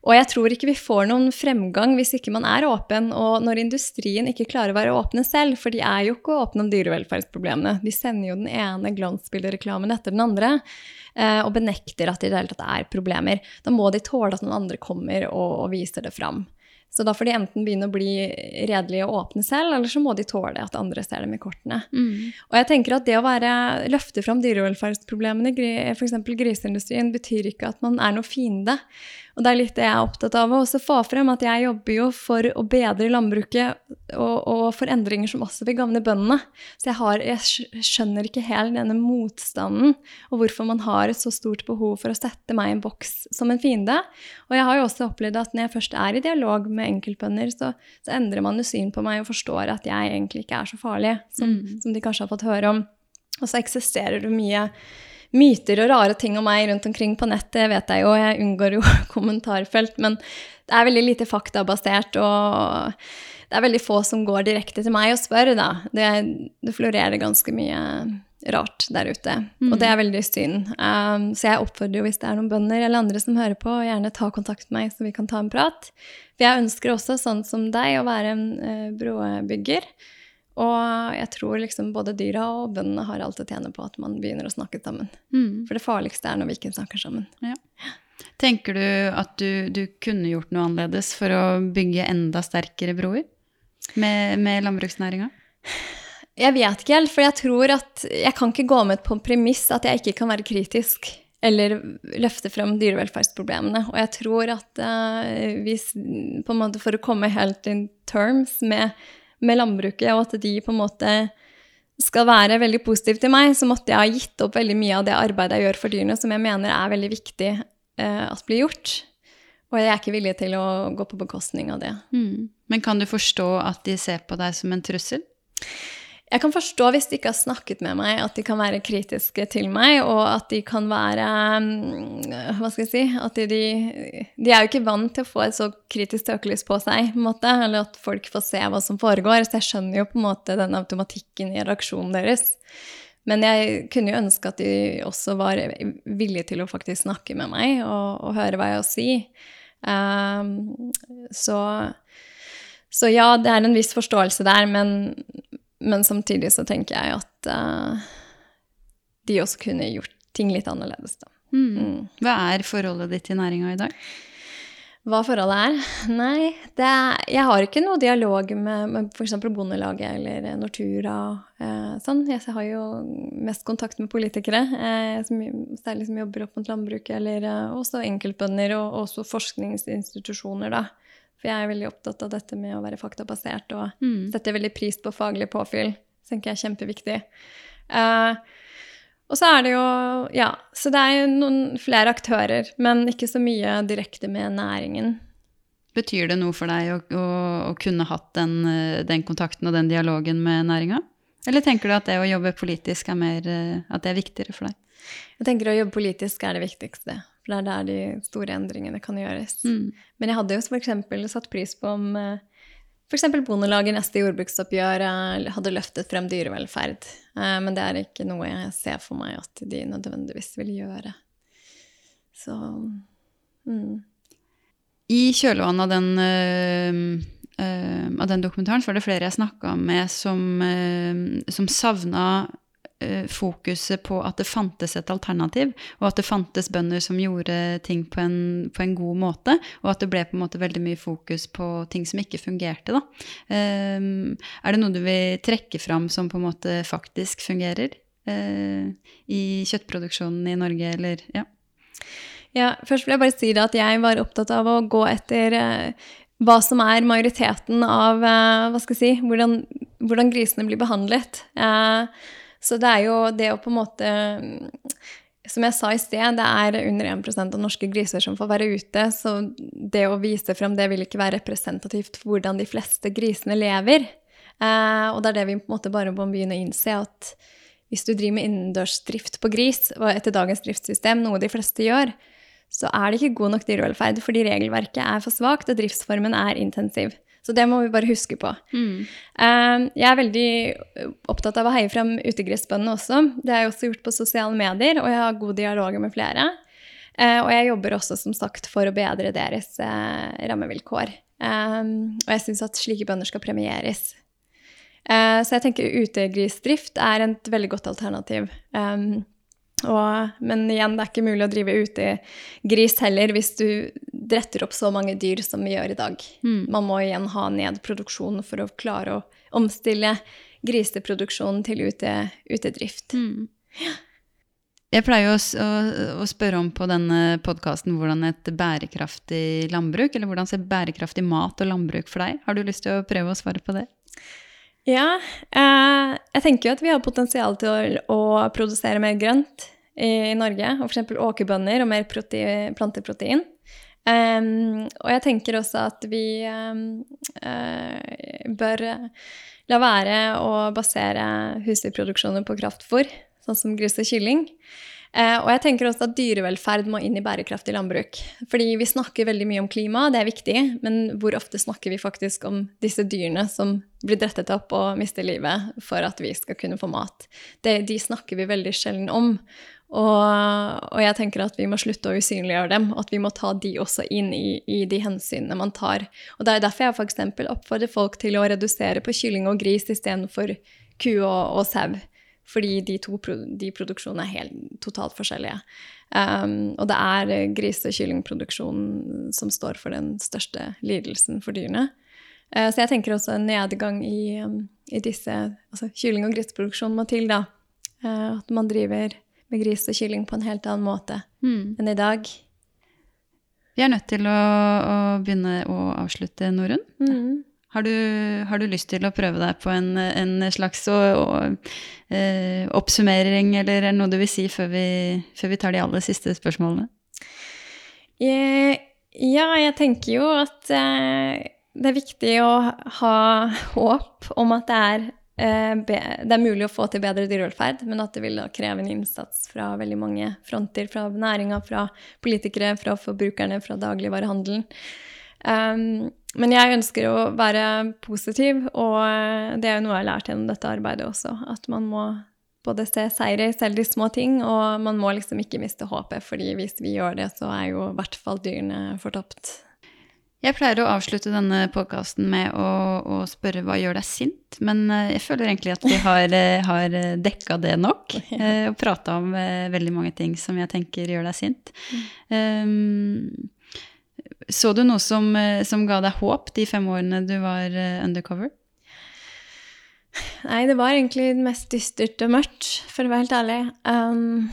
og jeg tror ikke vi får noen fremgang hvis ikke man er åpen. Og når industrien ikke klarer å være åpne selv, for de er jo ikke åpne om dyrevelferdsproblemene. De sender jo den ene glansbildereklamen etter den andre uh, og benekter at det i det hele tatt er problemer. Da må de tåle at noen andre kommer og, og viser det fram. Så da får de enten begynne å bli redelige og åpne selv, eller så må de tåle at andre ser dem i kortene. Mm. Og jeg tenker at det å være, løfte fram dyrevelferdsproblemene f.eks. griseindustrien betyr ikke at man er noe fiende. Og det er litt det jeg er opptatt av å også få frem, at jeg jobber jo for å bedre landbruket og, og for endringer som også vil gagne bøndene. Så jeg, har, jeg skjønner ikke helt denne motstanden, og hvorfor man har et så stort behov for å sette meg i en boks som en fiende. Og jeg har jo også opplevd at når jeg først er i dialog med enkeltbønder, så, så endrer man jo syn på meg og forstår at jeg egentlig ikke er så farlig som, mm. som de kanskje har fått høre om. Og så eksisterer det mye myter og rare ting om meg rundt omkring på nettet, vet jeg jo. Jeg unngår jo <laughs> kommentarfelt. Men det er veldig lite faktabasert, og det er veldig få som går direkte til meg og spør, da. Det, det florerer ganske mye rart der ute, mm. og det er veldig synd. Um, så jeg oppfordrer jo hvis det er noen bønder eller andre som hører på, gjerne ta kontakt med meg, så vi kan ta en prat. For jeg ønsker også, sånn som deg, å være en uh, brobygger. Og jeg tror liksom både dyra og bøndene har alt å tjene på at man begynner å snakke sammen. Mm. For det farligste er når vi ikke snakker sammen. Ja. Tenker du at du, du, kunne gjort noe annerledes for å bygge enda sterkere broer med, med landbruksnæringa? Jeg vet ikke helt, for jeg tror at jeg kan ikke gå med på en premiss at jeg ikke kan være kritisk eller løfte frem dyrevelferdsproblemene. Og jeg tror at uh, hvis på en måte For å komme helt in terms med med landbruket, og at de på en måte skal være veldig positive til meg, så måtte jeg ha gitt opp veldig mye av det arbeidet jeg gjør for dyrene, som jeg mener er veldig viktig eh, at blir gjort. Og jeg er ikke villig til å gå på bekostning av det. Mm. Men kan du forstå at de ser på deg som en trussel? Jeg kan forstå hvis de ikke har snakket med meg, at de kan være kritiske til meg, og at de kan være mm, Hva skal jeg si At de, de er jo ikke vant til å få et så kritisk tøkelys på seg, på måte, eller at folk får se hva som foregår. Så jeg skjønner jo på en måte den automatikken i reaksjonen deres. Men jeg kunne jo ønske at de også var villige til å faktisk snakke med meg og, og høre hva jeg har å si. Um, så, så ja, det er en viss forståelse der, men, men samtidig så tenker jeg at uh, de også kunne gjort ting litt annerledes, da. Mm. Mm. Hva er forholdet ditt til næringa i dag? Hva forholdet er? Nei, er, jeg har ikke noe dialog med, med f.eks. Bondelaget eller Nortura. Eh, sånn. Jeg har jo mest kontakt med politikere, eh, som, særlig som jobber opp mot landbruket, eller eh, også enkeltbønder og også forskningsinstitusjoner, da. For jeg er veldig opptatt av dette med å være faktabasert og mm. setter veldig pris på faglig påfyll. Det tenker jeg er kjempeviktig. Uh, og så er det jo Ja, så det er jo noen flere aktører, men ikke så mye direkte med næringen. Betyr det noe for deg å, å, å kunne hatt den, den, kontakten og den dialogen med næringa? Eller tenker du at det å jobbe politisk er mer, at det er viktigere for deg? Jeg tenker å jobbe politisk er det viktigste. For det er der de store endringene kan gjøres. Mm. Men jeg hadde jo f.eks. satt pris på om eh, f.eks. Bondelaget neste jordbruksoppgjør eh, hadde løftet frem dyrevelferd. Eh, men det er ikke noe jeg ser for meg at de nødvendigvis vil gjøre. Så mm. I kjølvannet av den, øh av den dokumentaren så var det flere jeg snakka med som, som savna fokuset på at det fantes et alternativ, og at det fantes bønder som gjorde ting på en, på en, god måte, og at det ble på en måte veldig mye fokus på ting som ikke fungerte. Da. Um, er det noe du vil trekke fram som på en måte faktisk fungerer uh, i kjøttproduksjonen i Norge, eller ja? Ja, først vil jeg bare si at jeg var opptatt av å gå etter hva som er majoriteten av hva skal jeg si, hvordan, hvordan grisene blir behandlet. Uh, så det er jo det å på en måte Som jeg sa i sted, det er under 1% av norske griser som får være ute. Så det å vise frem det vil ikke være representativt for hvordan de fleste grisene lever. Eh, og det er det vi på en måte bare må begynne å innse, at hvis du driver med innendørsdrift på gris, og etter dagens driftssystem, noe de fleste gjør, så er det ikke god nok dyrevelferd fordi regelverket er for svakt og driftsformen er intensiv. Så det må vi bare huske på. Mm. Eh, Jeg er veldig opptatt av å heie frem utegressbøndene også. Det har jeg også gjort på sosiale medier, og jeg har god dialog med flere. Eh, Og jeg jobber også som sagt for å bedre deres eh, rammevilkår. Eh, Og jeg syns at slike bønder skal premieres. Eh, Så jeg tenker utegrisdrift er et veldig godt alternativ. Um, og, men igjen, det er ikke mulig å drive utegris heller hvis du dretter opp så mange dyr som vi gjør i dag. Mm. Man må igjen ha ned produksjonen for å klare å omstille griseproduksjonen til ute, utedrift. Mm. Jeg pleier å, å, å spørre om på denne podkasten hvordan et bærekraftig landbruk, eller hvordan ser bærekraftig mat og landbruk for deg? Har du lyst til å prøve å svare på det? Ja, eh, jeg tenker jo at vi har potensial til å, å produsere mer grønt i, Norge, og f.eks. åkerbønner og mer prote planteprotein. Um, og jeg tenker også at vi um, uh, bør la være å basere husdyrproduksjoner på kraftfôr, sånn som gris og kylling. Uh, og jeg tenker også at dyrevelferd må inn i bærekraftig landbruk. Fordi vi snakker veldig mye om klima, det er viktig, men hvor ofte snakker vi faktisk om disse dyrene som blir drettet opp og mister livet for at vi skal kunne få mat? Det, de snakker vi veldig sjelden om. Og, og jeg tenker at vi må slutte å usynliggjøre dem, og at vi må ta de også inn i, i de hensynene man tar. Og det er derfor jeg f.eks. oppfordrer folk til å redusere på kylling og gris istedenfor ku og, og sau. Fordi de to de produksjonene er helt totalt forskjellige. Um, og det er grise- og kyllingproduksjonen som står for den største lidelsen for dyrene. Uh, så jeg tenker også en nedgang i, um, i disse Altså kylling- og griseproduksjonen må til, da. Uh, at man driver med gris og kylling på en helt annen måte Mm. enn i dag. Vi er nødt til å, å begynne å avslutte, Norunn. Mm. Har du, har du lyst til å prøve deg på en, en slags å, å, eh, oppsummering, eller er noe du vil si før vi, før vi tar de aller siste spørsmålene? Jeg, ja, jeg tenker jo at eh, det er viktig å ha håp om at det er, eh, det er mulig å få til bedre dyrevelferd, men at det vil da kreve en innsats fra veldig mange fronter. Fra næringa, fra politikere, fra forbrukerne, fra dagligvarehandelen. Um, men jeg ønsker å være positiv, og eh, det er jo noe jeg har lært gjennom dette arbeidet også. At man må både se seire i selv de små ting, og man må liksom ikke miste håpet, fordi hvis vi gjør det, så er jo i hvert fall dyrene fortapt. Jeg pleier å avslutte denne podkasten med å, å spørre hva gjør deg sint, men eh, jeg føler egentlig at vi har, eh, har dekka det nok. <laughs> eh, Og prata om eh, veldig mange ting som jeg tenker gjør deg sint. Um, så du noe som, eh, som ga deg håp de fem årene du var eh, undercover? Nei, det var egentlig det mest dystert og mørkt, for å være helt ærlig. Um,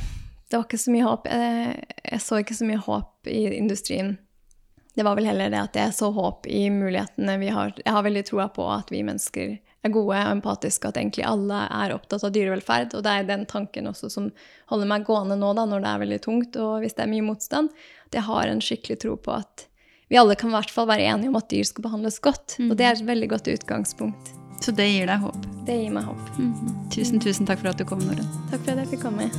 det var ikke så mye håp. Jeg, jeg så ikke så mye håp i industrien. Det var vel heller det at jeg så håp i mulighetene vi har. Jeg har veldig troa på at vi mennesker er gode og empatiske, at egentlig alle er opptatt av dyrevelferd. Og det er den tanken også som holder meg gående nå, da, når det er veldig tungt og hvis det er mye motstand. At jeg har en skikkelig tro på at vi alle kan i hvert fall være enige om at dyr skal behandles godt. Og det er et veldig godt utgangspunkt. Så det gir deg håp. Det gir meg håp. Mhm. Tusen, tusen takk for at du kom, Norunn. Takk for at jeg fikk komme.